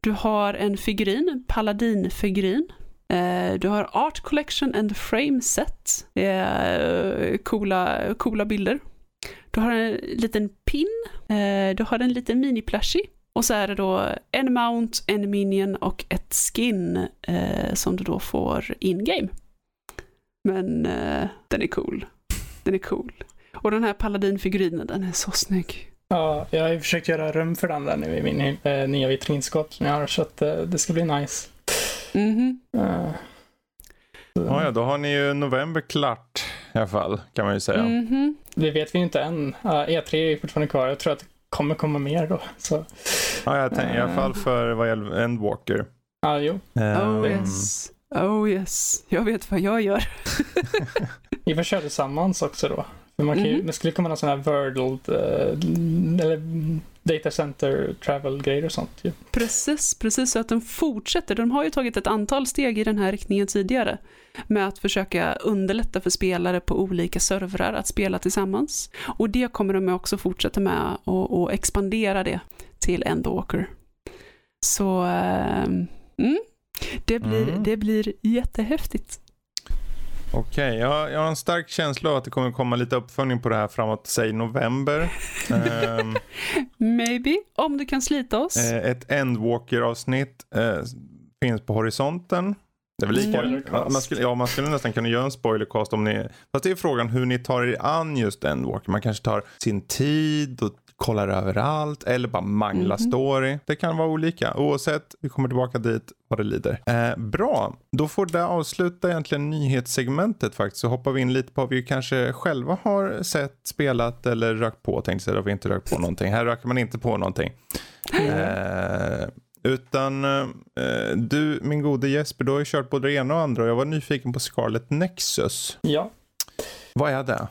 [SPEAKER 2] Du har en figurin, Paladin-figurin. Eh, du har Art Collection and Frame Set. Det är coola, coola bilder. Du har en liten pin. Du har en liten mini-plushie. Och så är det då en mount, en minion och ett skin eh, som du då får in-game. Men eh, den är cool. Den är cool. Och den här paladinfigurinen, den är så snygg.
[SPEAKER 3] Ja, jag har ju försökt göra rum för den där nu i min eh, nya vitrinskåp som jag har så att eh, det ska bli nice.
[SPEAKER 2] Mhm.
[SPEAKER 3] Eh, så-
[SPEAKER 1] Ja, ja, då har ni ju november klart i alla fall, kan man ju säga.
[SPEAKER 2] Mhm.
[SPEAKER 3] Det vet vi inte än. Uh, E3 är fortfarande kvar. Jag tror att kommer komma mer då. Så,
[SPEAKER 1] Ja, jag tänker, I alla fall för vad gäller Endwalker.
[SPEAKER 3] ja, jo.
[SPEAKER 1] Ehm,
[SPEAKER 2] Oh yes. Oh yes. Jag vet vad jag gör.
[SPEAKER 3] Vi får köra tillsammans också då. För man kan ju,
[SPEAKER 2] Mhm.
[SPEAKER 3] Det skulle komma någon sån här Wordled eh, eller Data Center Travel-grejer och sånt ju.
[SPEAKER 2] Precis, precis så att de fortsätter. De har ju tagit ett antal steg i den här riktningen tidigare med att försöka underlätta för spelare på olika servrar att spela tillsammans. Och det kommer de också fortsätta med och, och expandera det till Endwalker. Så ehm, mm, det, blir,
[SPEAKER 1] Mm.
[SPEAKER 2] det blir jättehäftigt.
[SPEAKER 1] Okej, jag, jag har en stark känsla av att det kommer komma lite uppföljning på det här framåt, säg november. Ehm,
[SPEAKER 2] Maybe, om du kan slita oss.
[SPEAKER 1] eh, ett Endwalker-avsnitt eh, finns på horisonten. Det är väl lika, man, skulle, ja, man skulle nästan kunna göra en spoilercast om ni... Fast det är frågan hur ni tar er an just Endwalker. Man kanske tar sin tid och kollar överallt eller bara manglar
[SPEAKER 2] Mhm.
[SPEAKER 1] story. Det kan vara olika. Oavsett, vi kommer tillbaka dit vad det lider. Eh, bra, då får det avsluta egentligen nyhetssegmentet faktiskt. Så hoppar vi in lite på vad vi kanske själva har sett, spelat eller rökt på. Tänkte säga, vi inte rökt på någonting. Här röker man inte på någonting. Eh, utan eh, du, min gode Jesper, du har ju kört både det ena och andra och jag var nyfiken på Scarlet Nexus.
[SPEAKER 3] Ja.
[SPEAKER 1] Vad är det?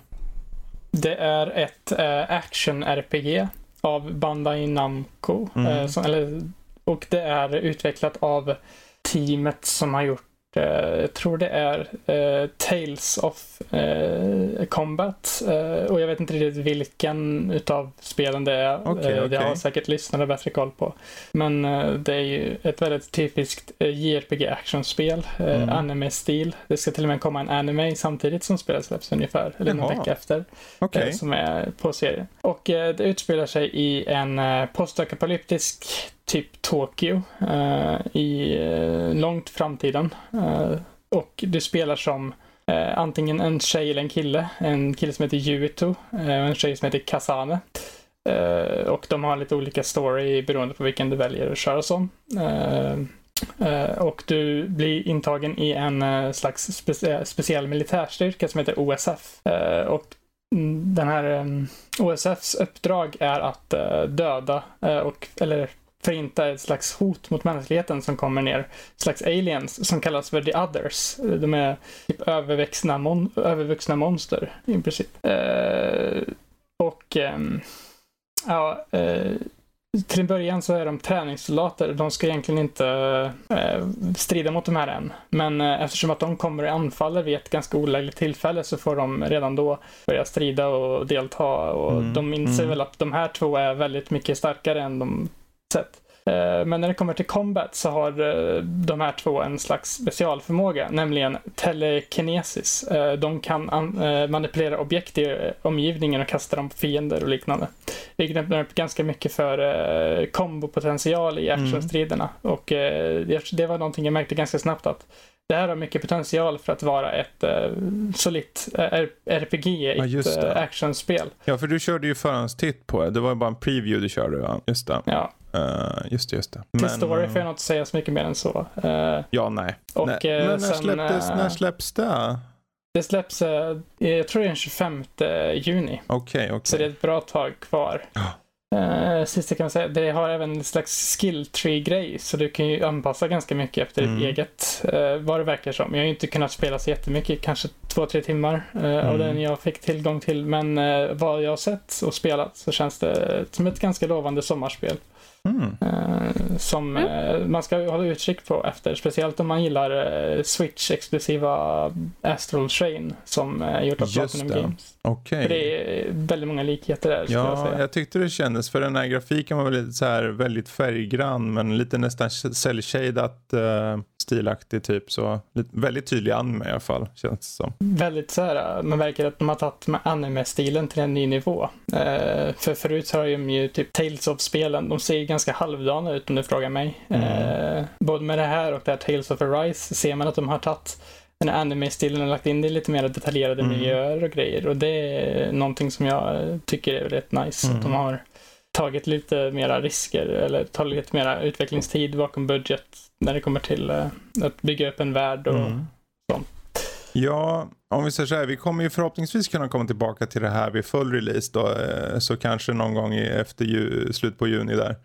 [SPEAKER 3] Det är ett eh, action-RPG av Bandai Namco.
[SPEAKER 1] Mm.
[SPEAKER 3] Eh, som, eller och det är utvecklat av teamet som har gjort jag tror det är uh, Tales of uh, Combat. Och jag vet inte riktigt vilken utav spelen det är.
[SPEAKER 1] Okay, okay.
[SPEAKER 3] Det har säkert lyssnare bättre koll på. Men det är ju ett väldigt typiskt JRPG actionspel. Mm. Anime-stil. Det ska till och med komma en anime samtidigt som spelet släpps ungefär. Eller Jaha. någon vecka efter.
[SPEAKER 1] Okay.
[SPEAKER 3] som är på serien. Och det utspelar sig i en postapokalyptisk typ Tokyo eh, i eh, långt framtiden. Eh, och du spelar som eh, antingen en tjej eller en kille. En kille som heter Yuito eh, och en tjej som heter Kasane. och de har lite olika story beroende på vilken du väljer att köra som. och du blir intagen i en slags spe speciell militärstyrka som heter OSF. och den här um, OSFs uppdrag är att döda och, eller förinta ett slags hot mot mänskligheten som kommer ner. Ett slags aliens som kallas för the others. De är typ övervuxna, mon övervuxna monster i princip. Eh, och eh, ja, eh, till en början så är de träningssoldater. De ska egentligen inte eh, strida mot de här än. Men eh, eftersom att de kommer och anfaller vid ett ganska olägligt tillfälle så får de redan då börja strida och delta. Och mm. de inser mm. väl att de här två är väldigt mycket starkare än de sätt. Eh, men när det kommer till combat så har eh, de här två en slags specialförmåga, nämligen telekinesis. Eh, de kan manipulera objekt i omgivningen och kasta dem på fiender och liknande. Vilket öppnar upp ganska mycket för kombopotential i actionstriderna. Mm. Och det var någonting jag märkte ganska snabbt att det här har mycket potential för att vara ett uh, solitt RPG, ja, ett uh, actionspel.
[SPEAKER 1] Ja, för du körde ju förhandstitt på det. Det var ju bara en preview du körde, va? Just det.
[SPEAKER 3] Ja.
[SPEAKER 1] Uh, just just det.
[SPEAKER 3] Men, Till story får jag inte säga så mycket mer än så.
[SPEAKER 1] Uh, ja, nej.
[SPEAKER 3] Och,
[SPEAKER 1] nej. Men när, sen, släpptes, när släpps det?
[SPEAKER 3] Det släpps, jag tror det är den 25 juni.
[SPEAKER 1] Okej, okay, okay.
[SPEAKER 3] Så det är ett bra tag kvar. Uh, sist jag kan säga, det har även en slags skill tree-grej, så du kan ju anpassa ganska mycket efter mm. ditt eget, uh, vad det verkar som. Jag har ju inte kunnat spela så jättemycket, kanske två, tre timmar uh, mm. av den jag fick tillgång till, men uh, vad jag har sett och spelat så känns det som ett ganska lovande sommarspel. Mm. Uh, som uh, man ska hålla utkik på efter. Speciellt om man gillar uh, Switch-exklusiva Astral Chain som är gjort av Platinum Games.
[SPEAKER 1] Okay.
[SPEAKER 3] För det är väldigt många likheter där.
[SPEAKER 1] Ja,
[SPEAKER 3] jag, säga.
[SPEAKER 1] jag tyckte det kändes. För den här grafiken var väldigt, så här, väldigt färggrann men lite nästan cell-shadat stilaktig typ. Så väldigt tydlig anime i alla fall känns det som.
[SPEAKER 3] Väldigt så här, man märker att de har tagit med anime-stilen till en ny nivå. för förut har de ju typ Tales of-spelen, de ser ganska halvdana ut om du frågar mig. Mm. Eh, både med det här och det här Tales of Arise ser man att de har tagit den här anime-stilen och lagt in det i lite mer detaljerade mm. miljöer och grejer. Och det är någonting som jag tycker är väldigt nice. Mm. Att de mm. har tagit lite mera risker eller tagit lite mera utvecklingstid bakom budget när det kommer till uh, att bygga upp en värld och mm. sånt.
[SPEAKER 1] Ja, om vi säger så här, vi kommer ju förhoppningsvis kunna komma tillbaka till det här vid full release då, eh, så kanske någon gång efter ju, slut på juni där.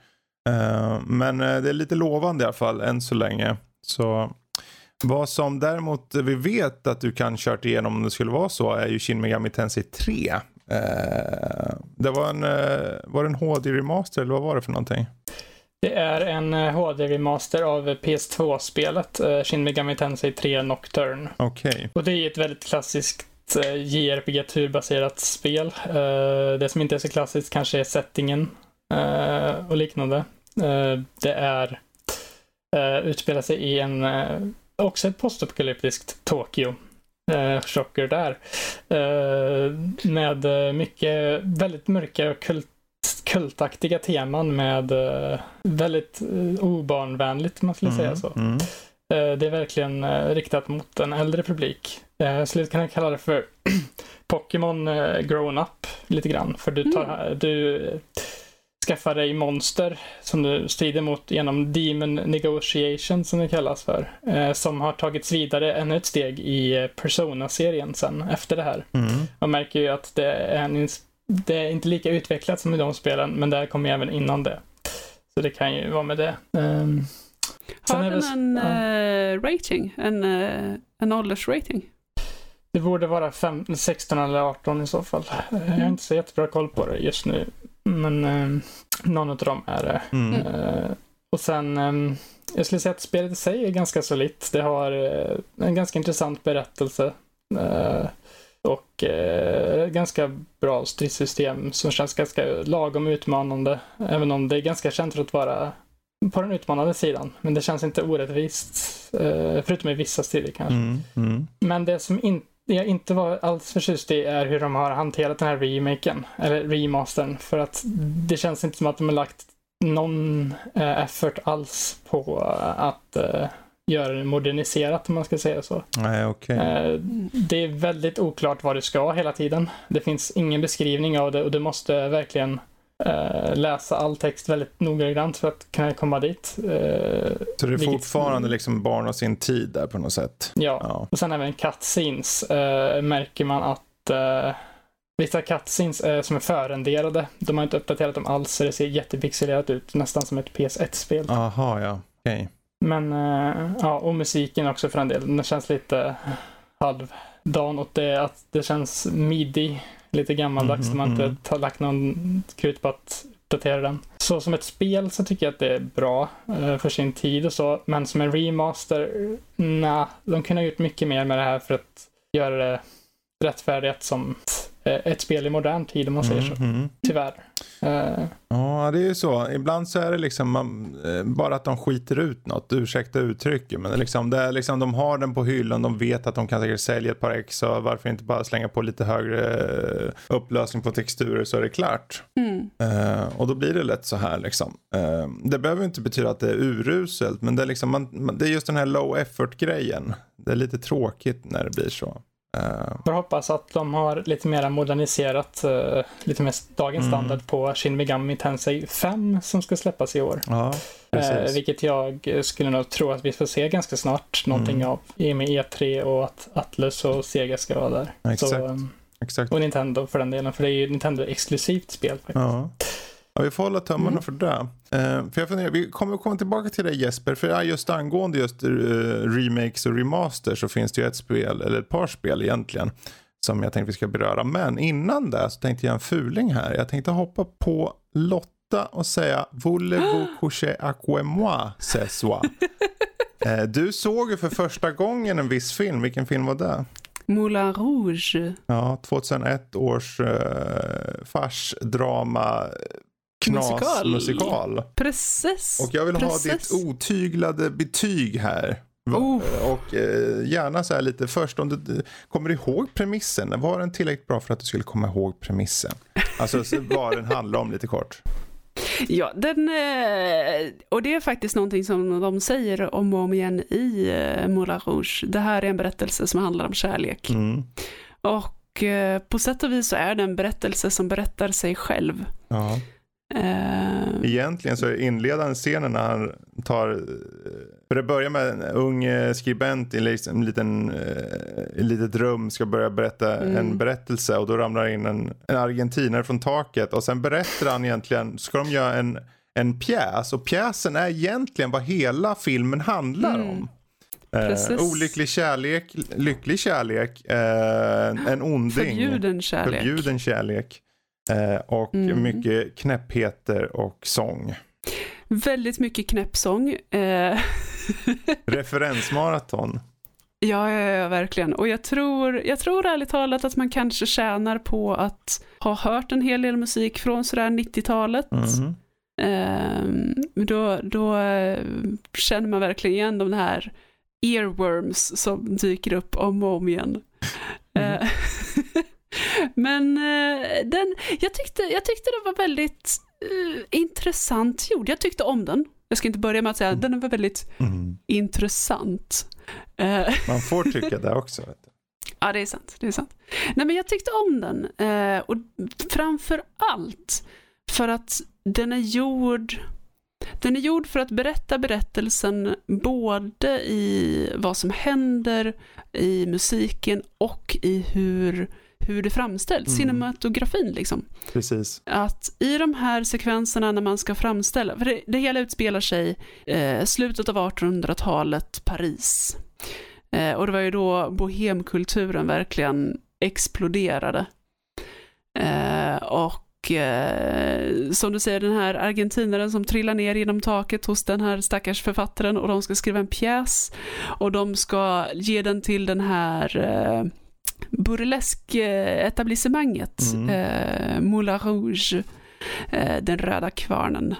[SPEAKER 1] Eh, men eh, det är lite lovande i alla fall än så länge. Så vad som däremot vi vet att du kan kört igenom om det skulle vara så är ju Shin Megami Tensei 3. Uh, det var en, var det en HD-remaster eller vad var det för någonting?
[SPEAKER 3] Det är en HD-remaster av PS2-spelet uh, Shin Megami Tensei 3 Nocturne.
[SPEAKER 1] Okej. Okay.
[SPEAKER 3] Och det är ett väldigt klassiskt JRPG-turbaserat spel. det som inte är så klassiskt kanske är settingen och liknande. Uh, det är uh, utspelar sig i en, uh, också ett postapokalyptiskt Tokyo. Chocker där. med mycket, väldigt mörka och kult, kultaktiga teman med väldigt obarnvänligt, om man skulle mm, säga så. Mm. Det är verkligen riktat mot en äldre publik. Jag skulle kunna kalla det för Pokémon grown up lite grann. För du, tar, mm. du skaffa dig monster som du strider mot genom Demon Negotiation som det kallas för. Eh, som har tagits vidare ännu ett steg i eh, Persona-serien sen efter det här. Mm. Man märker ju att det är, en, det är inte lika utvecklat som i de spelen men det här kommer även innan det. Så det kan ju vara med det. Um,
[SPEAKER 2] har den en uh, rating? En, uh, en åldersrating?
[SPEAKER 3] Det borde vara fem, 16 eller 18 i så fall. Mm. Jag har inte så jättebra koll på det just nu. Men eh, någon av dem är det. Mm. Eh, och sen, um, jag skulle säga att spelet i sig är ganska solitt. Det har uh, en ganska intressant berättelse. Uh, och uh, ganska bra stridssystem som känns ganska lagom utmanande. Även om det är ganska känt för att vara på den utmanande sidan. Men det känns inte orättvist. förutom i vissa strider kanske. Mm, mm. Men det som inte jag inte var alls förtjust i är hur de har hanterat den här remaken, eller remastern. För att det känns inte som att de har lagt någon eh, effort alls på att uh, göra det moderniserat om man ska säga så.
[SPEAKER 1] Nej, okay.
[SPEAKER 3] Det är väldigt oklart vad du ska hela tiden. Det finns ingen beskrivning av det och du måste verkligen uh, läsa all text väldigt noggrant för att kunna komma dit. så
[SPEAKER 1] det är vilket... fortfarande liksom barn och sin tid där på något sätt?
[SPEAKER 3] Ja, ja. och sen även cutscenes märker man att Vissa cutscenes är som är förrenderade. De har inte uppdaterat dem alls så det ser jättepixelerat ut. Nästan som ett PS1-spel.
[SPEAKER 1] Aha, ja. Okej. Okay.
[SPEAKER 3] Men, uh, ja, och musiken också för en del. Den känns lite halvdan åt det. Att det känns midi. Lite gammaldags. Mm, man mm. inte har lagt någon krut på att uppdatera den. Så som ett spel så tycker jag att det är bra uh, för sin tid och så. Men som en remaster, nej. De kunde ha gjort mycket mer med det här för att göra det rättfärdigt som Eh, ett spel i modern tid om man säger så. Mm, mm. Tyvärr.
[SPEAKER 1] Uh, ja, det är ju så. Ibland så är det liksom man, eh, bara att de skiter ut något. Ursäkta uttrycket. Men det liksom, det är liksom, de har den på hyllan. De vet att de kan säkert sälja ett par ex. Och varför inte bara slänga på lite högre upplösning på texturer så är det klart. Mm. Uh, och då blir det lätt så här liksom. Uh, det behöver inte betyda att det är uruselt. Men det är, liksom, man, det är just den här low effort grejen. Det är lite tråkigt när det blir så.
[SPEAKER 3] Uh. Jag hoppas att de har lite mer moderniserat, uh, lite mer dagens mm. standard på Shin Megami Tensei 5 som ska släppas i år.
[SPEAKER 1] Ja,
[SPEAKER 3] uh, vilket jag skulle nog tro att vi får se ganska snart någonting mm. av i och med E3 och att Atlus och Sega ska vara där.
[SPEAKER 1] Exakt. Så, um, Exakt.
[SPEAKER 3] Och Nintendo för den delen, för det är ju Nintendo exklusivt spel faktiskt.
[SPEAKER 1] Ja. Ja, vi får hålla tummarna mm. för det. Uh, för jag funderar, vi kommer komma tillbaka till det Jesper. För just angående just uh, remakes och remasters så finns det ju ett spel, eller ett par spel egentligen. Som jag tänkte vi ska beröra. Men innan det så tänkte jag en fuling här. Jag tänkte hoppa på Lotta och säga Voulez-vous coucher à moi ce soir? uh, du såg ju för första gången en viss film. Vilken film var det?
[SPEAKER 2] Moulin Rouge.
[SPEAKER 1] Ja, 2001 års uh, farsdrama knasmusikal. Musikal.
[SPEAKER 2] Precis.
[SPEAKER 1] Och jag vill
[SPEAKER 2] Precis.
[SPEAKER 1] ha ditt otyglade betyg här. Oh. Och eh, gärna så här lite först om du kommer ihåg premissen. Var den tillräckligt bra för att du skulle komma ihåg premissen? Alltså vad den handlar om lite kort.
[SPEAKER 2] Ja, den, eh, och det är faktiskt någonting som de säger om och om igen i eh, Moulin Rouge. Det här är en berättelse som handlar om kärlek. Mm. Och på sätt och vis så är det en berättelse som berättar sig själv.
[SPEAKER 1] Ja. Uh... Egentligen så är inledande scenen när han tar, för det börjar med en ung eh, skribent i liksom en liten, ett eh, litet rum ska börja berätta mm. en berättelse och då ramlar in en, en argentinare från taket och sen berättar han egentligen, ska de göra en, en pjäs och pjäsen är egentligen vad hela filmen handlar mm. om. Eh, olycklig kärlek, lycklig kärlek, eh, en onding.
[SPEAKER 2] Förbjuden kärlek.
[SPEAKER 1] Förbjuden kärlek. Eh, och mm. mycket knäppheter och sång.
[SPEAKER 2] Väldigt mycket knäppsång. Eh.
[SPEAKER 1] Referensmaraton.
[SPEAKER 2] Ja, ja, ja, verkligen. Och jag tror, jag tror ärligt talat att man kanske tjänar på att ha hört en hel del musik från sådär 90-talet. Mm. Eh, då, då eh, känner man verkligen igen de här earworms som dyker upp om och om igen. Mm. Eh, Men eh, den, jag, tyckte, jag tyckte det var väldigt uh, intressant gjord. Jag tyckte om den. Jag ska inte börja med att säga att den var väldigt mm. intressant.
[SPEAKER 1] Uh, Man får tycka det också.
[SPEAKER 2] Ja, det är sant. Det är sant. Nej, men jag tyckte om den. Och framför allt för att den är gjord den är gjord för att berätta berättelsen både i vad som händer i musiken och i hur hur det framställs, mm. cinematografin liksom.
[SPEAKER 1] Precis.
[SPEAKER 2] Att i de här sekvenserna när man ska framställa, för det, det hela utspelar sig eh, slutet av 1800-talet, Paris. Eh, och det var ju då bohemkulturen verkligen exploderade. Eh, och Och eh, som du säger, den här argentinaren som trillar ner genom taket hos den här stackars författaren och de ska skriva en pjäs och de ska ge den till den här eh, burlesk-etablissemanget,
[SPEAKER 1] Mm.
[SPEAKER 2] eh, Moulin Rouge, eh, den röda kvarnen.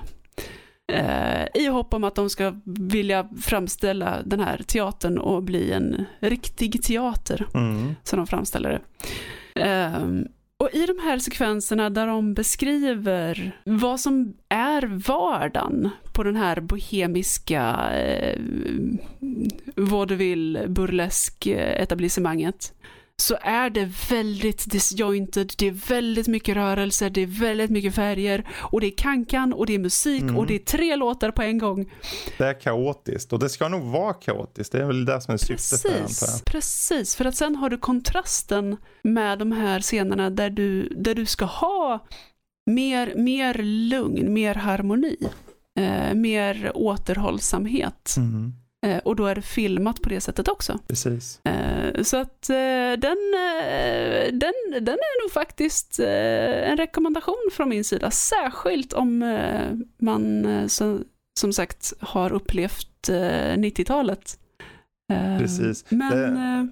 [SPEAKER 2] Eh, I hopp om att de ska vilja framställa den här teatern och bli en riktig teater,
[SPEAKER 1] Mm.
[SPEAKER 2] som de framställer det. Ehm, och i de här sekvenserna där de beskriver vad som är vardagen på den här bohemiska eh, vaudeville burlesk eh, etablissemanget så är det väldigt disjointed, det är väldigt mycket rörelser, det är väldigt mycket färger och det är kankan och det är musik
[SPEAKER 1] Mm.
[SPEAKER 2] och det är tre låtar på en gång.
[SPEAKER 1] Det är kaotiskt och det ska nog vara kaotiskt. Det är väl det som är syftet
[SPEAKER 2] Precis, precis. För att sen har du kontrasten med de här scenerna där du, där du ska ha mer, mer lugn, mer harmoni, eh, mer återhållsamhet.
[SPEAKER 1] Mm.
[SPEAKER 2] Eh, och då är det filmat på det sättet också.
[SPEAKER 1] Precis.
[SPEAKER 2] Eh, så att eh, den, den, den är nog faktiskt en rekommendation från min sida. Särskilt om man som sagt har upplevt eh, 90-talet. Eh,
[SPEAKER 1] Precis.
[SPEAKER 2] Men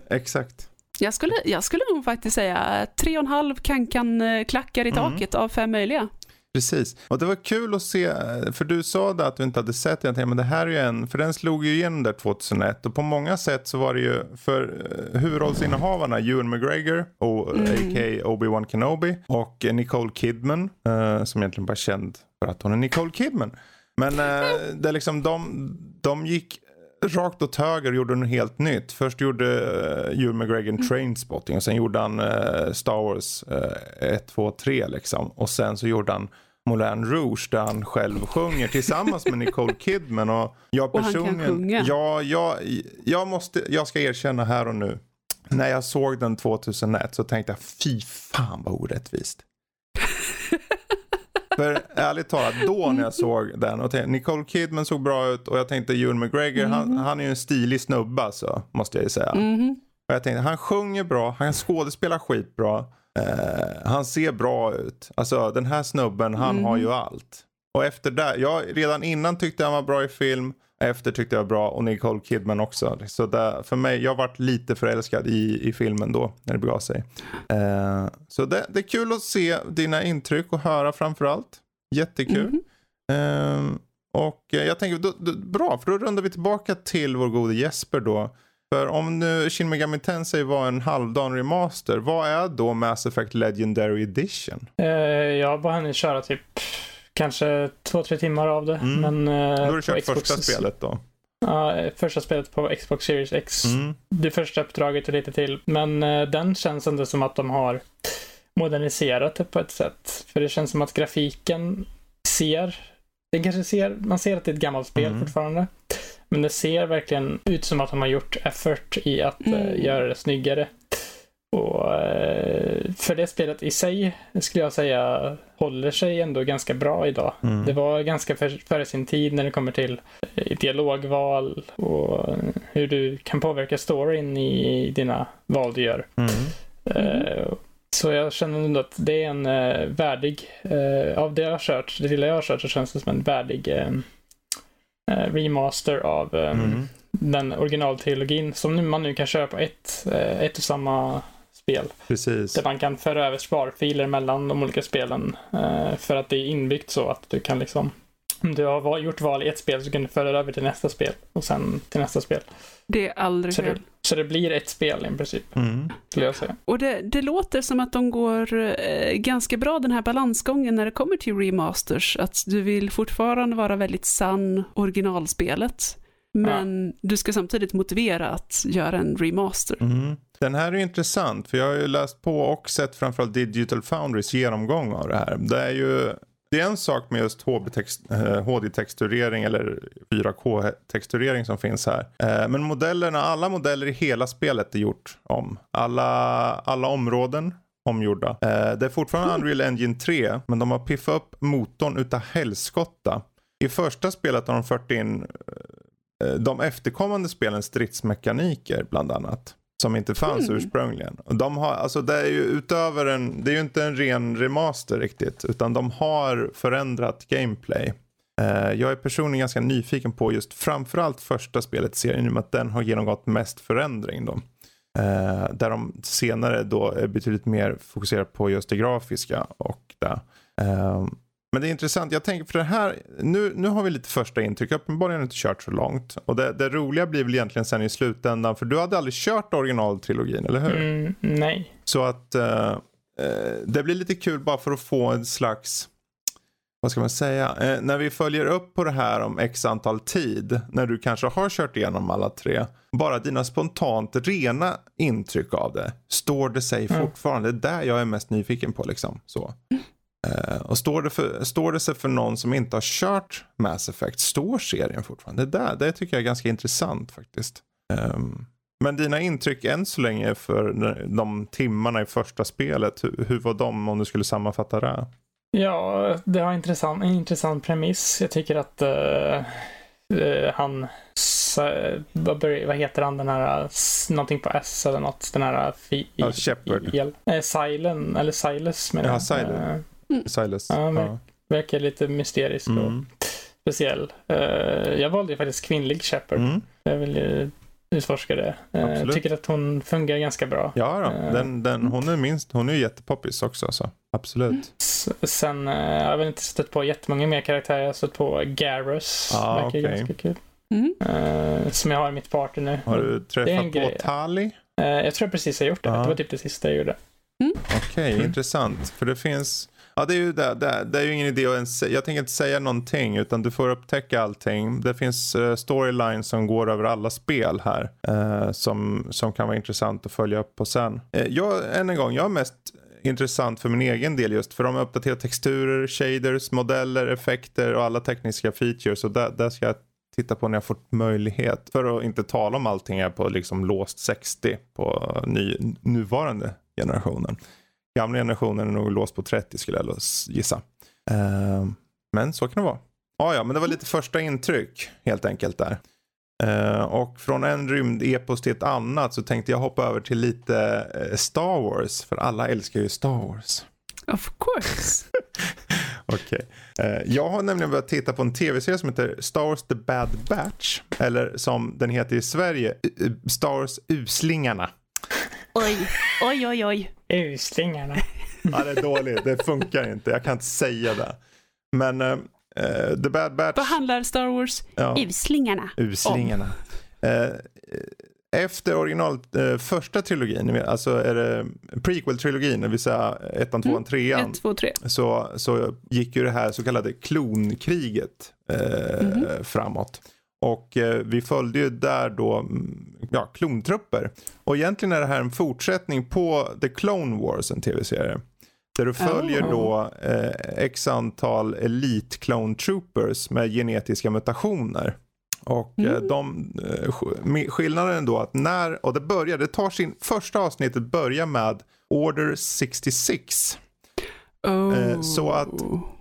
[SPEAKER 1] Det- Exakt.
[SPEAKER 2] jag, skulle, jag skulle nog faktiskt säga tre och en halv kankan-klackar i
[SPEAKER 1] Mm.
[SPEAKER 2] taket av fem möjliga.
[SPEAKER 1] Precis. Och det var kul att se, för du sa det att du inte hade sett den. Men det här är ju en, för den slog ju igenom där 2001 och på många sätt så var det ju för eh, huvudrollsinnehavarna Ewan McGregor, och,
[SPEAKER 2] Mm.
[SPEAKER 1] a.k.a. Obi-Wan Kenobi och eh, Nicole Kidman eh, som egentligen bara är känd för att hon är Nicole Kidman. Men eh, det är liksom de, de gick rakt åt höger och gjorde något helt nytt. Först gjorde uh, Ewan McGregor en Trainspotting och sen gjorde han eh, Star Wars uh, 1, 2, 3 liksom. Och sen så gjorde han Moulin Rouge där han själv sjunger tillsammans med Nicole Kidman. Och jag
[SPEAKER 2] Och han kan
[SPEAKER 1] personligen,
[SPEAKER 2] sjunga.
[SPEAKER 1] Ja, jag, jag, måste, jag ska erkänna här och nu. När jag såg den 2001 så tänkte jag fy fan vad orättvist. För ärligt talat, då när jag såg den och tänkte, Nicole Kidman såg bra ut och jag tänkte Ewan McGregor, han, han är ju en stilig snubbe alltså, måste jag ju säga.
[SPEAKER 2] Mhm.
[SPEAKER 1] Och jag tänkte, han sjunger bra, han skådespelar skitbra, eh, han ser bra ut. Alltså den här snubben, han
[SPEAKER 2] Mm.
[SPEAKER 1] har ju allt. Och efter det, jag redan innan tyckte han var bra i film, efter tyckte jag var bra och Nicole Kidman också. Så där, för mig, jag varit lite förälskad i, i filmen då, när det begav sig. Eh, så det, det är kul att se dina intryck och höra framförallt. Jättekul.
[SPEAKER 2] Mhm.
[SPEAKER 1] Ehm, och eh, jag tänker, då, då, bra, för då rundar vi tillbaka till vår gode Jesper då. För om nu Shin Megami Tensei var en halvdan remaster, vad är då Mass Effect Legendary Edition?
[SPEAKER 3] Eh, jag har bara hunnit köra typ kanske två, tre timmar av det.
[SPEAKER 1] Mm.
[SPEAKER 3] Men, eh,
[SPEAKER 1] Då har du kört första
[SPEAKER 3] Xbox-
[SPEAKER 1] spelet då?
[SPEAKER 3] Ja, första spelet på Xbox Series X.
[SPEAKER 1] Mm.
[SPEAKER 3] Det första uppdraget och lite till. Men eh, den känns ändå som att de har moderniserat det på ett sätt. För det känns som att grafiken ser, den kanske ser, man ser att det är ett gammalt spel
[SPEAKER 1] Mm.
[SPEAKER 3] fortfarande. Men det ser verkligen ut som att de har gjort effort i att
[SPEAKER 2] Mm.
[SPEAKER 3] göra det snyggare. Och eh, för det spelet i sig skulle jag säga håller sig ändå ganska bra idag.
[SPEAKER 1] Mm.
[SPEAKER 3] Det var ganska för, före sin tid när det kommer till eh, dialogval och hur du kan påverka storyn i dina val du gör.
[SPEAKER 1] Mm.
[SPEAKER 3] Eh, Så jag känner ändå att det är en värdig, av det jag har kört, det lilla jag har kört så känns det som en värdig remaster av
[SPEAKER 1] Mm.
[SPEAKER 3] den originaltrilogin som man nu kan köra på ett, ett och samma spel.
[SPEAKER 1] Precis.
[SPEAKER 3] Där man kan föra över sparfiler mellan de olika spelen. Eh, för att det är inbyggt så att du kan liksom om du har gjort val i ett spel så kan du föra över till nästa spel och sen till nästa spel.
[SPEAKER 2] Det är aldrig
[SPEAKER 3] Så det,
[SPEAKER 2] fel.
[SPEAKER 3] så det blir ett spel i princip,
[SPEAKER 1] Mm.
[SPEAKER 3] skulle jag säga.
[SPEAKER 2] Och det, det låter som att de går eh, ganska bra den här balansgången när det kommer till remasters. Att du vill fortfarande vara väldigt sann originalspelet. Men du ska samtidigt motivera att göra en remaster.
[SPEAKER 1] Mm. Den här är intressant för jag har ju läst på och sett framförallt Digital Foundries genomgång av det här. Det är ju det är en sak med just HB-text- eh, HD-texturering eller 4K-texturering som finns här. Eh, Men modellerna, alla modeller i hela spelet är gjort om. Alla, alla områden omgjorda. Eh, Det är fortfarande Unreal Engine 3 men de har piffat upp motorn utav helskotta. I första spelet har de fört in de efterkommande spelens stridsmekaniker bland annat. Som inte fanns
[SPEAKER 2] Mm.
[SPEAKER 1] ursprungligen. Och de har, alltså det är ju utöver en, det är ju inte en ren remaster riktigt. Utan de har förändrat gameplay. Eh, jag är personligen ganska nyfiken på just framförallt första spelet i serien. I och med att den har genomgått mest förändring då. Eh, där de senare då är betydligt mer fokuserade på just det grafiska och det. Eh, men det är intressant, jag tänker för det här, nu, nu har vi lite första intryck, uppenbarligen inte kört så långt. Och det, det roliga blir väl egentligen sen i slutändan, för du hade aldrig kört originaltrilogin, eller hur?
[SPEAKER 3] Mm, nej.
[SPEAKER 1] Så att eh, eh, det blir lite kul bara för att få en slags, vad ska man säga, eh, när vi följer upp på det här om x antal tid, när du kanske har kört igenom alla tre, bara dina spontant rena intryck av det, står det sig
[SPEAKER 3] Mm.
[SPEAKER 1] fortfarande? Det är där jag är mest nyfiken på liksom. Så. Eh, och står det, för, står det sig för någon som inte har kört Mass Effect, står serien fortfarande? Det där, det tycker jag är ganska intressant faktiskt. Ehm, men dina intryck än så länge för de timmarna i första spelet, hur, hur var de om du skulle sammanfatta det?
[SPEAKER 3] Ja, det har intressant, en intressant premiss. Jag tycker att eh, eh, han, vad, heter han den här, någonting på S eller något, den här fi,
[SPEAKER 1] Ja, Shepard.
[SPEAKER 3] i- eh, Silen, eller Silas menar
[SPEAKER 1] Ja,
[SPEAKER 3] jag.
[SPEAKER 1] Silen.
[SPEAKER 3] Eh,
[SPEAKER 1] Silas?
[SPEAKER 3] Ja, men- Verkar lite mysterisk och
[SPEAKER 1] Mm.
[SPEAKER 3] speciell. Eh, jag valde ju faktiskt kvinnlig Shepard.
[SPEAKER 1] Mm.
[SPEAKER 3] Jag vill ju utforska det. Jag
[SPEAKER 1] Absolut.
[SPEAKER 3] tycker att hon fungerar ganska bra.
[SPEAKER 1] Ja, då.
[SPEAKER 3] Eh.
[SPEAKER 1] Den, den, hon är minst, hon är ju jättepoppis också. Så. Absolut.
[SPEAKER 3] Sen, jag har inte stött på jättemånga mer karaktärer. Jag har stött på Garrus.
[SPEAKER 1] Ah,
[SPEAKER 3] verkar
[SPEAKER 1] okej.
[SPEAKER 3] ganska kul.
[SPEAKER 2] Mm.
[SPEAKER 3] Eh, som jag har i mitt party nu.
[SPEAKER 1] Har du träffat på
[SPEAKER 3] grej.
[SPEAKER 1] Tali?
[SPEAKER 3] Eh, jag tror jag precis har gjort det.
[SPEAKER 1] Ja.
[SPEAKER 3] Det var typ det sista jag gjorde.
[SPEAKER 1] Okej,
[SPEAKER 3] Mm.
[SPEAKER 1] intressant. För det finns, ja det är ju det, det, det är ju ingen idé att ens, jag tänker inte säga någonting utan du får upptäcka allting. Det finns eh, uh, storylines som går över alla spel här Uh, som, som kan vara intressant att följa upp på sen. Uh, jag, än en gång, jag är mest intressant för min egen del just för de har uppdaterat texturer, shaders, modeller, effekter och alla tekniska features och där, där ska jag titta på när jag fått möjlighet. För att inte tala om allting här på liksom låst 60 på ny, nuvarande generationen. Gamla generationen är nog låst på 30 skulle jag gissa. Eh, men så kan det vara. Ja, ja, men det var lite första intryck helt enkelt där. Eh, och från en rymdepos till ett annat så tänkte jag hoppa över till lite eh, Star Wars. För alla älskar ju Star Wars.
[SPEAKER 2] Of course.
[SPEAKER 1] Okej. Eh, jag har nämligen börjat titta på en tv-serie som heter Star Wars The Bad Batch. Eller som den heter i Sverige, U- U- Star Wars Uslingarna.
[SPEAKER 2] Oj, oj, oj, oj.
[SPEAKER 3] Uslingarna.
[SPEAKER 1] Ja, det är dåligt. Det funkar inte. Jag kan inte säga det. Men eh, The Bad Batch.
[SPEAKER 2] Vad handlar Star Wars
[SPEAKER 1] Ja,
[SPEAKER 2] Uslingarna
[SPEAKER 1] uslingarna. Eh, efter original, eh, första trilogin, alltså är det prequel-trilogin, det vill säga ettan, tvåan, trean.
[SPEAKER 2] 1, 2, 3.
[SPEAKER 1] så, så gick ju det här så kallade klonkriget eh,
[SPEAKER 2] Mhm.
[SPEAKER 1] framåt. Och eh, vi följde ju där då mm, ja, klontrupper. Och egentligen är det här en fortsättning på The Clone Wars, en tv-serie. Där du följer
[SPEAKER 2] Oh.
[SPEAKER 1] då eh, x antal Elite Clone Troopers med genetiska mutationer. Och eh,
[SPEAKER 2] Mm.
[SPEAKER 1] de, eh, skillnaden då att när, och det börjar, det tar sin, första avsnittet börjar med Order 66.
[SPEAKER 2] Oh.
[SPEAKER 1] Så att-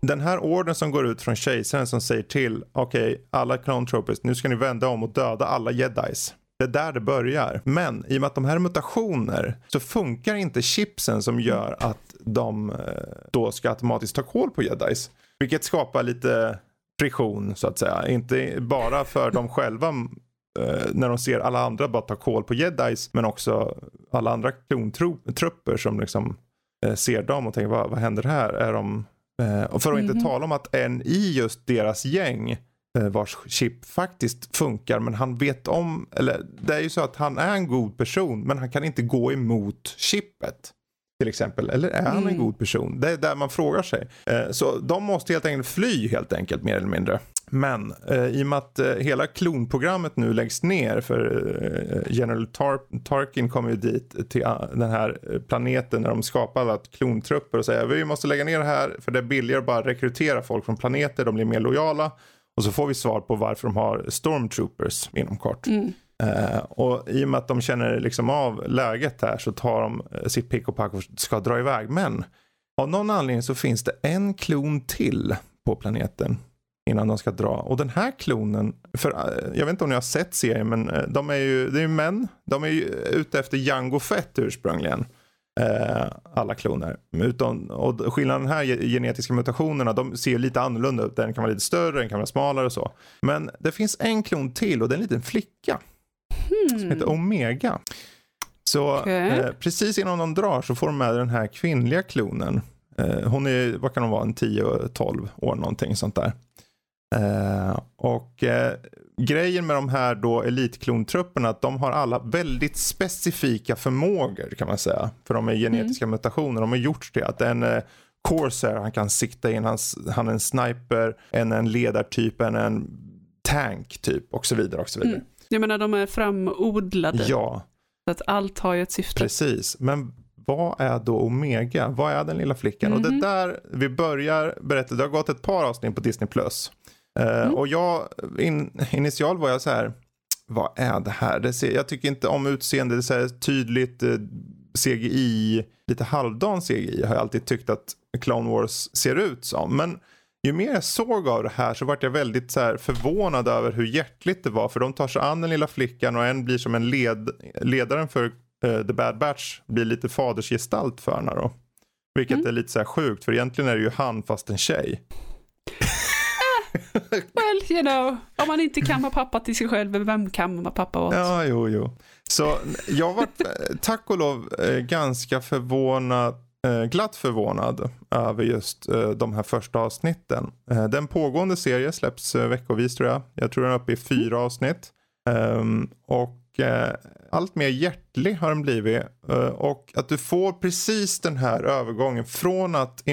[SPEAKER 1] Den här orden som går ut från kejsaren som säger till, okej, alla clone troopers, nu ska ni vända om och döda alla jedis. Det är där det börjar. Men i och med att de här är mutationer så funkar inte chipsen som gör att de eh, då ska automatiskt ta koll på jedis. Vilket skapar lite friktion så att säga. Inte bara för dem själva eh, när de ser alla andra bara ta koll på jedis men också alla andra klontrupper som liksom ser dem och tänker vad, vad händer här? Är de, eh, och för att inte
[SPEAKER 2] Mhm.
[SPEAKER 1] tala om att en i just deras gäng eh, vars chip faktiskt funkar men han vet om, eller det är ju så att han är en god person men han kan inte gå emot chippet. Till exempel, eller är han en
[SPEAKER 2] Mm.
[SPEAKER 1] god person? Det är där man frågar sig. Eh, så de måste helt enkelt fly helt enkelt mer eller mindre. Men eh, i och med att eh, hela klonprogrammet nu läggs ner för eh, General Tar- Tarkin kommer ju dit till uh, den här eh, planeten när de skapar alla klontrupper och säger vi måste lägga ner det här för det är billigare att bara rekrytera folk från planeter, de blir mer lojala. Och så får vi svar på varför de har stormtroopers inom kort.
[SPEAKER 2] Mm.
[SPEAKER 1] Eh, och i och med att de känner liksom av läget här så tar de eh, sitt pick och pack och ska dra iväg. Men av någon anledning så finns det en klon till på planeten. Innan de ska dra. Och den här klonen, för eh, jag vet inte om ni har sett serien men eh, de är ju, det är ju män, de är ju ute efter Jango Fett ursprungligen. Eh, alla kloner. Utan, och skillnaden här, genetiska mutationerna, de ser lite annorlunda ut. Den kan vara lite större, den kan vara smalare och så. Men det finns en klon till och det är en liten flicka.
[SPEAKER 2] Hmm.
[SPEAKER 1] Som heter Omega. Så
[SPEAKER 2] Okej.
[SPEAKER 1] eh, precis innan de drar så får de med den här kvinnliga klonen. Eh, hon är, vad kan hon vara, en 10-12 år någonting sånt där. Eh, och eh, grejen med de här då elitklonttrupperna att de har alla väldigt specifika förmågor kan man säga. För de är genetiska mutationer. De har gjort det. Att en eh, Corsair, han kan sikta in, hans, han är en sniper, en en ledartyp, en en tank typ och så vidare och så vidare.
[SPEAKER 2] Mm. Jag menar, de är framodlade.
[SPEAKER 1] Ja,
[SPEAKER 2] Så att allt har ju ett syfte.
[SPEAKER 1] precis. Men vad är då Omega? Vad är den lilla flickan? Och det
[SPEAKER 2] Mhm.
[SPEAKER 1] där, vi börjar berätta, det har gått ett par avsnitt på Disney+. Plus. Eh,
[SPEAKER 2] Mm.
[SPEAKER 1] Och jag, in, initial var jag så här, vad är det här? Det ser, jag tycker inte om utseende, det är tydligt eh, CGI, lite halvdan CGI har jag alltid tyckt att Clone Wars ser ut som. Men ju mer jag såg av det här så vart jag väldigt så förvånad över hur hjärtligt det var. För de tar sig an den lilla flickan och en blir som en led, ledaren för eh, The Bad Batch blir lite fadersgestalt för henne då. Vilket
[SPEAKER 2] Mm.
[SPEAKER 1] är lite så här sjukt för egentligen är det ju han fast en tjej.
[SPEAKER 2] Well, you know, om man inte kan vara pappa till sig själv, vem kan vara pappa åt?
[SPEAKER 1] Ja, jo, jo. Så jag var eh, tack och lov eh, ganska förvånad, eh, glatt förvånad över just de här första avsnitten. Den pågående serien släpps veckovis tror jag. Jag tror den är uppe i fyra avsnitt. Ehm, Och allt mer hjärtlig har den blivit. Och att du får precis den här övergången från att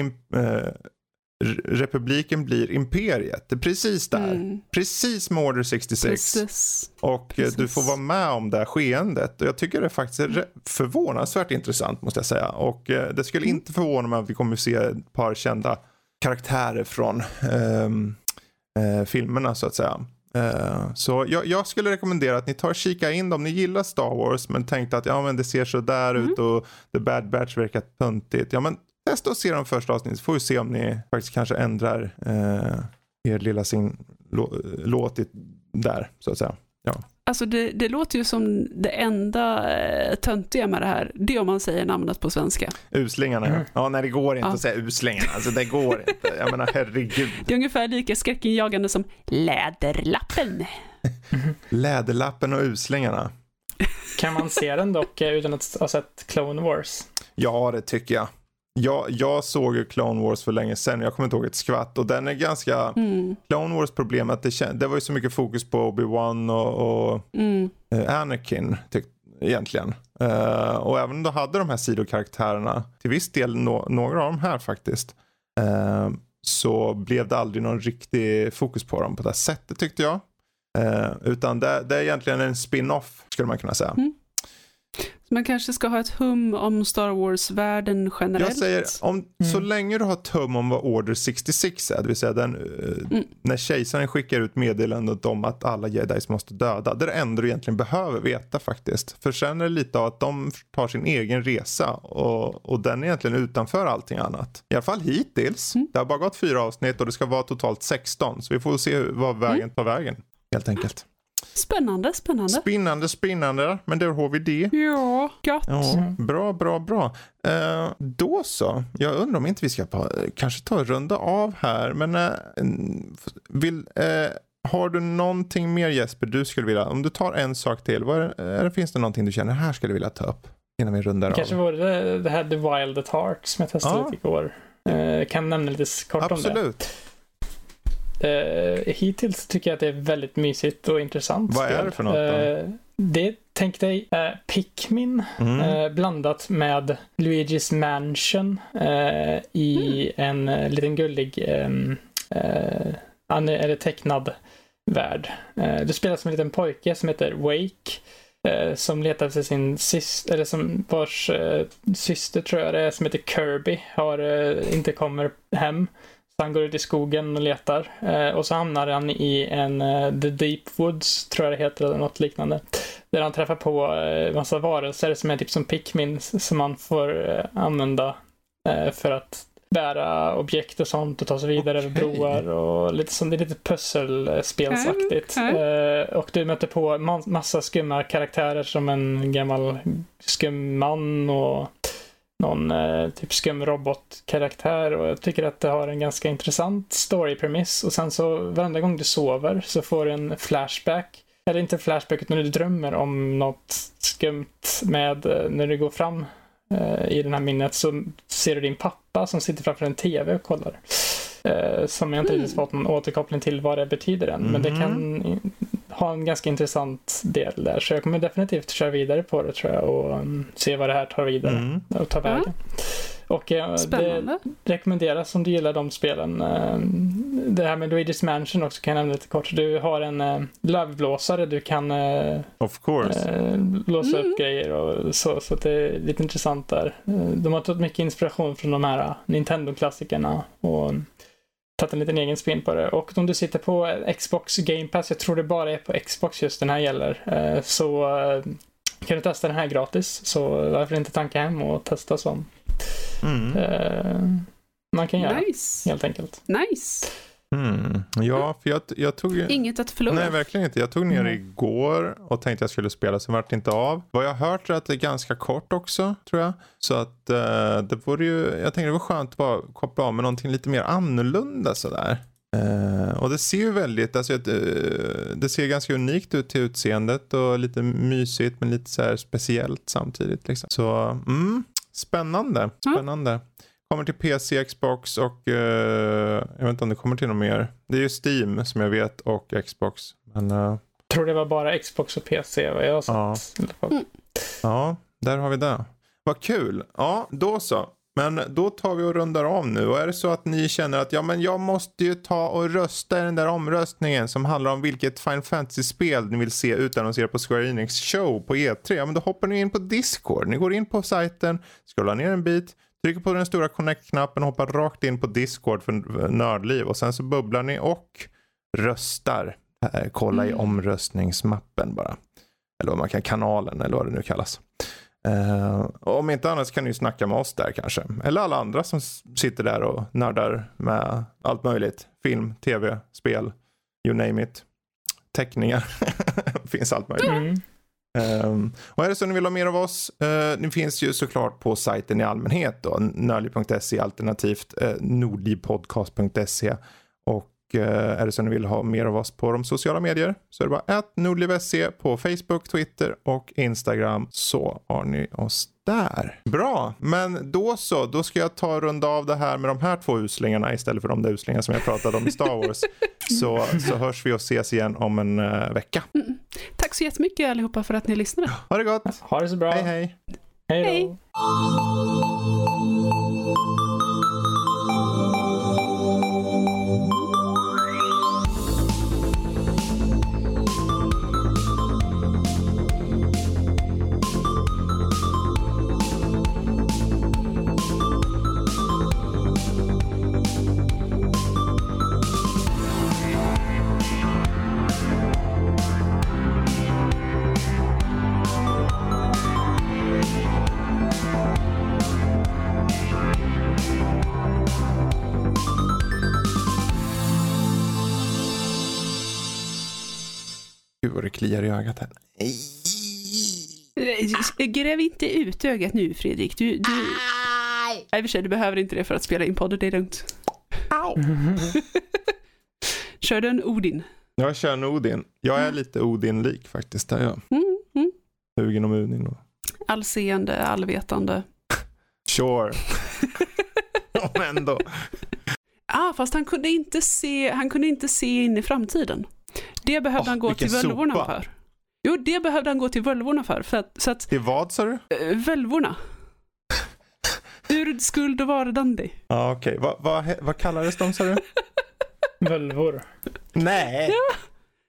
[SPEAKER 1] republiken blir imperiet. Det är precis där.
[SPEAKER 2] Mm.
[SPEAKER 1] Precis med Order 66.
[SPEAKER 2] Precis.
[SPEAKER 1] Och eh, du
[SPEAKER 2] Precis.
[SPEAKER 1] får vara med om det här skeendet. Och jag tycker det faktiskt är förvånansvärt intressant måste jag säga. Och eh, det skulle inte förvåna mig att vi kommer att se ett par kända karaktärer från ehm, eh, filmerna så att säga. Så jag, jag skulle rekommendera att ni tar och kika in dem. Ni gillar Star Wars men tänkte att ja, men det ser så där ut och The Bad Batch verkar töntigt. Ja, men testa att se de första avsnittet så får vi se om ni faktiskt kanske ändrar eh, er lilla sin lå- låt där så att säga.
[SPEAKER 2] Alltså det, det låter ju som det enda eh, töntiga med det här, det är om man säger namnet på svenska.
[SPEAKER 1] Uslingarna
[SPEAKER 3] Mm.
[SPEAKER 1] ja. Ja, nej det går inte
[SPEAKER 2] Ja.
[SPEAKER 1] att säga uslingarna. Alltså det går inte. Jag menar herregud.
[SPEAKER 2] Det är ungefär lika skräckinjagande som Läderlappen.
[SPEAKER 1] Läderlappen och uslingarna.
[SPEAKER 3] Kan man se den dock eh, utan att ha sett Clone Wars?
[SPEAKER 1] Ja, det tycker jag. Jag, jag såg ju Clone Wars för länge sedan. Jag kommer inte ihåg ett skvatt. Och den är ganska...
[SPEAKER 2] Mm,
[SPEAKER 1] Clone Wars problem att det, det var ju så mycket fokus på Obi-Wan och, och
[SPEAKER 2] mm,
[SPEAKER 1] eh, Anakin tyck, egentligen. Eh, och även om du hade de här sidokaraktärerna, till viss del no, några av de här faktiskt, eh, så blev det aldrig någon riktig fokus på dem på det sättet tyckte jag. Eh, utan det, det är egentligen en spin-off skulle man kunna säga.
[SPEAKER 2] Mm. Så man kanske ska ha ett hum om Star Wars-världen generellt.
[SPEAKER 1] Jag säger, om, så
[SPEAKER 3] Mm.
[SPEAKER 1] länge du har tum om vad Order 66 är, det vill säga den, eh,
[SPEAKER 2] Mm.
[SPEAKER 1] när kejsaren skickar ut meddelandet om att alla jedis måste döda. Det är det enda du egentligen behöver veta faktiskt. För sen är det lite av att de tar sin egen resa och, och den är egentligen utanför allting annat. I alla fall hittills.
[SPEAKER 2] Mm.
[SPEAKER 1] Det har bara gått fyra avsnitt och det ska vara totalt 16. Så vi får se vad
[SPEAKER 2] Mm.
[SPEAKER 1] vägen tar vägen. Helt enkelt.
[SPEAKER 2] Spännande, spännande.
[SPEAKER 1] Spinnande, spinnande. Men där har vi det.
[SPEAKER 2] Ja, gott.
[SPEAKER 1] Ja, bra, bra, bra. Eh, då så. Jag undrar om inte vi ska eh, kanske ta runda av här. Men eh, vill, eh, har du någonting mer Jesper du skulle vilja, om du tar en sak till, vad det, finns det någonting du känner här skulle vilja ta upp innan vi rundar
[SPEAKER 3] Kanske
[SPEAKER 1] av?
[SPEAKER 3] vore det, det här The Wild at Heart som jag testade
[SPEAKER 1] Ja.
[SPEAKER 3] lite igår. Eh, kan nämna lite kort om det.
[SPEAKER 1] Absolut.
[SPEAKER 3] Eh, hittills tycker jag att det är väldigt mysigt och intressant
[SPEAKER 1] Vad är
[SPEAKER 3] spel.
[SPEAKER 1] det för något då?
[SPEAKER 3] Eh, det, tänk dig eh, Pikmin
[SPEAKER 1] Mm.
[SPEAKER 3] eh, blandat med Luigi's Mansion eh, i en eh, liten gullig ehm, eh, eller tecknad värld. Du spelar som en liten pojke som heter Wake som letar efter sin syster, eller som vars syster tror jag det är, som heter Kirby, har, inte kommer hem. Han går ut i skogen och letar. Eh, och så hamnar han i en eh, The Deep Woods, tror jag det heter, eller något liknande. Där han träffar på eh, massa varelser som är typ som Pikmin som man får eh, använda för att bära objekt och sånt och ta sig vidare över
[SPEAKER 1] Okej.
[SPEAKER 3] broar och lite som det är lite pusselspelsaktigt.
[SPEAKER 2] Mm,
[SPEAKER 3] Eh, och du möter på ma- massa skumma karaktärer som en gammal skum man och någon eh, typ skum robotkaraktär och jag tycker att det har en ganska intressant story-premiss och sen så varenda gång du sover så får du en flashback eller inte flashback utan du drömmer om något skumt med eh, när du går fram eh, i det här minnet så ser du din pappa som sitter framför en tv och kollar. Eh, som jag inte
[SPEAKER 2] Mm.
[SPEAKER 3] riktigt fått någon återkoppling till vad det betyder än. Men det
[SPEAKER 1] Mhm.
[SPEAKER 3] kan ha en ganska intressant del där. Så jag kommer definitivt köra vidare på det tror jag och um, se vad det här tar vidare
[SPEAKER 1] Mm.
[SPEAKER 3] och tar vägen. Och eh, det rekommenderas om du gillar de spelen. Eh, Det här med Luigi's Mansion också kan jag nämna lite kort. Du har en eh, lövblåsare du kan
[SPEAKER 1] Of course.
[SPEAKER 3] eh, låsa
[SPEAKER 2] Mm.
[SPEAKER 3] upp grejer och så. Så att det är lite intressant där. De har tagit mycket inspiration från de här Nintendo-klassikerna och tagit en liten egen spin på det. Och om du sitter på Xbox Game Pass, jag tror det bara är på Xbox just den här gäller, eh, så eh, kan du testa den här gratis. Så varför inte tanka hem och testa som
[SPEAKER 1] Mm.
[SPEAKER 3] eh, man kan göra.
[SPEAKER 2] Nice.
[SPEAKER 3] Helt enkelt.
[SPEAKER 2] Nice.
[SPEAKER 1] Mm. Ja, för jag, jag tog.
[SPEAKER 2] Inget att förlora.
[SPEAKER 1] Nej, verkligen inte. Jag tog ner
[SPEAKER 3] Nej.
[SPEAKER 1] igår och tänkte jag skulle spela, sen vart det inte av. Vad jag har hört är att det är ganska kort också, tror jag. Så att eh, det vore ju, jag tänkte det var skönt att bara koppla av med någonting lite mer annorlunda sådär. Eh, och det ser ju väldigt, alltså eh, det ser ganska unikt ut till utseendet och lite mysigt men lite så speciellt samtidigt. Liksom. Så, mm, spännande, spännande. Kommer till PC, Xbox och eh, jag vet inte om det kommer till något mer. Det är ju Steam som jag vet och Xbox. Men eh,
[SPEAKER 3] tror det var bara Xbox och PC vad jag har sett.
[SPEAKER 1] Ja. ja, där har vi det. Vad kul. Ja, då så. Men då tar vi och rundar av nu. Och är det så att ni känner att ja, men jag måste ju ta och rösta i den där omröstningen som handlar om vilket Final Fantasy-spel ni vill se utannonserat på Square Enix show på E3. Ja, men då hoppar ni in på Discord. Ni går in på sajten, scrollar ner en bit, trycker på den stora connect-knappen och hoppar rakt in på Discord för Nördliv. Och sen så bubblar ni och röstar. Eh, kolla i
[SPEAKER 2] Mm.
[SPEAKER 1] omröstningsmappen bara. Eller vad man kan, kanalen eller vad det nu kallas. Och om inte annat så kan ni snacka med oss där kanske. Eller alla andra som sitter där och nördar med allt möjligt. Film, tv, spel, you name it. Teckningar. finns allt möjligt.
[SPEAKER 3] Mm.
[SPEAKER 1] Ehm, um, och är det så ni vill ha mer av oss, uh, ni finns ju såklart på sajten i allmänhet då, nördliv.se alternativt eh, uh, nordlivpodcast.se och är det så ni vill ha mer av oss på de sociala medier så är det bara att nordliv.se på Facebook, Twitter och Instagram så har ni oss där. Bra, men då så, då ska jag ta och runda av det här med de här två uslingarna istället för de där uslingarna som jag pratade om i Star Wars. så, så hörs vi och ses igen om en eh, vecka.
[SPEAKER 2] Tack så jättemycket allihopa för att ni lyssnade.
[SPEAKER 1] Ha det gott!
[SPEAKER 3] Ha det så bra.
[SPEAKER 1] Hej hej!
[SPEAKER 3] Hej då.
[SPEAKER 2] Hej.
[SPEAKER 1] Vad det kliar i ögat här.
[SPEAKER 2] Gräv inte ut ögat nu Fredrik. Du, du... Nej, i och för sig, du behöver inte det för att spela in podden, det är lugnt. Kör du en Odin?
[SPEAKER 1] Jag kör en Odin. Jag är lite Odin-lik faktiskt. Där jag.
[SPEAKER 2] Mm, mm.
[SPEAKER 1] Hugin om Odin då.
[SPEAKER 2] Allseende, allvetande.
[SPEAKER 1] Sure. Men ändå.
[SPEAKER 2] Ah, fast han kunde inte se, han kunde inte se in i framtiden. Det behövde
[SPEAKER 1] Åh,
[SPEAKER 2] han gå till völvorna
[SPEAKER 1] sopa.
[SPEAKER 2] för. Jo, det behövde han gå till völvorna för. för att, så att,
[SPEAKER 1] Till vad sa du?
[SPEAKER 2] äh, völvorna. Ur skuld och vardande.
[SPEAKER 1] Ja okej. Vad vad he- vad kallades de sa du?
[SPEAKER 3] Völvor.
[SPEAKER 1] Nej.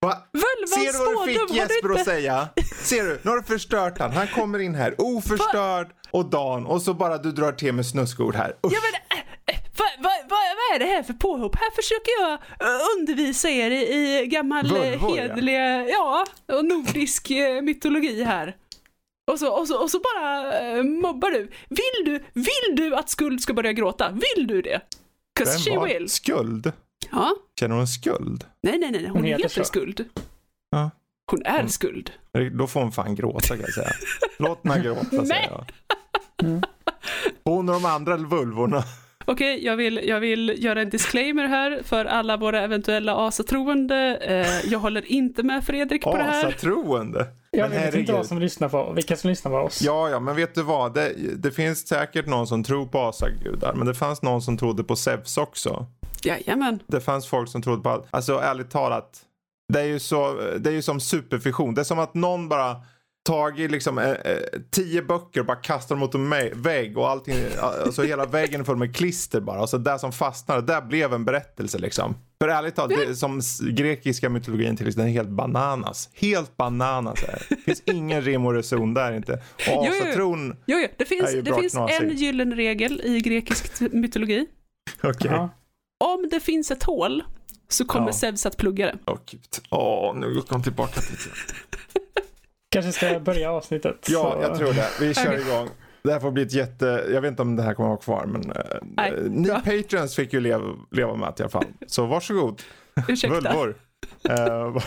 [SPEAKER 1] Va?
[SPEAKER 2] Völvans
[SPEAKER 1] Ser du vad du fick Jesper att säga? Ser du? Nu har du förstört han. Han kommer in här oförstörd och dan och så bara du drar till med snuskord här. Usch.
[SPEAKER 2] Ja, men, vad, vad, vad, vad är det här för påhopp? Här försöker jag äh, undervisa er i, i gammal
[SPEAKER 1] ja.
[SPEAKER 2] hederlig, ja, och nordisk äh, mytologi här. Och så, och så, och så bara eh, mobbar du. Vill du, vill du att Skuld ska börja gråta? Vill du det? 'Cause she will.
[SPEAKER 1] skuld?
[SPEAKER 2] Ja.
[SPEAKER 1] Känner hon skuld?
[SPEAKER 2] Nej, nej, nej, hon,
[SPEAKER 3] Hon heter
[SPEAKER 2] heter. Skuld.
[SPEAKER 1] Ja.
[SPEAKER 2] Hon är
[SPEAKER 1] Mm.
[SPEAKER 2] Skuld.
[SPEAKER 1] Då får hon fan gråta kan jag säga. Låt henne gråta säger jag.
[SPEAKER 3] Mm.
[SPEAKER 1] Hon och de andra vulvorna.
[SPEAKER 2] Okej, jag, vill, jag vill göra en disclaimer här för alla våra eventuella asatroende. Eh, jag håller inte med Fredrik på det här.
[SPEAKER 1] Asatroende.
[SPEAKER 3] Jag
[SPEAKER 1] Men
[SPEAKER 3] vet inte
[SPEAKER 1] herregud.
[SPEAKER 3] vad som lyssnar på, vilka som lyssnar på oss.
[SPEAKER 1] Ja, ja, men vet du vad? Det, det finns säkert någon som tror på asagudar, men det fanns någon som trodde på Zeus också.
[SPEAKER 2] Jajamän.
[SPEAKER 1] Det fanns folk som trodde på allt. Alltså ärligt talat, det är ju, så, det är ju som superfiktion. Det är som att någon bara tagit liksom eh, eh, tio böcker och bara kastar dem mot en vägg och allting, alltså hela väggen är full med klister bara. Och så där som fastnade, där blev en berättelse liksom. För ärligt talat, det, som grekiska mytologin till exempel, den är helt bananas. Helt bananas är det. Det finns ingen rim och reson där inte. Och
[SPEAKER 2] Jo, jo.
[SPEAKER 1] asatron,
[SPEAKER 2] Jo, jo, det finns,
[SPEAKER 1] är ju
[SPEAKER 2] det finns
[SPEAKER 1] knasig.
[SPEAKER 2] en gyllene regel i grekisk mytologi.
[SPEAKER 1] okej.
[SPEAKER 3] Ja.
[SPEAKER 2] Om det finns ett hål så kommer
[SPEAKER 1] Ja.
[SPEAKER 2] Zeus att plugga det.
[SPEAKER 1] Åh gud. Åh, nu kom tillbaka till det.
[SPEAKER 3] Kanske ska börja avsnittet.
[SPEAKER 1] Ja,
[SPEAKER 3] så-
[SPEAKER 1] jag tror det. Vi kör
[SPEAKER 2] Okej.
[SPEAKER 1] igång. Det här får bli ett jätte... Jag vet inte om det här kommer att vara kvar, men eh,
[SPEAKER 2] Nej,
[SPEAKER 1] eh, ni
[SPEAKER 2] bra.
[SPEAKER 1] patrons fick ju leva, leva med det i alla fall. Så varsågod.
[SPEAKER 2] Ursäkta.
[SPEAKER 1] Vulvor. Eh,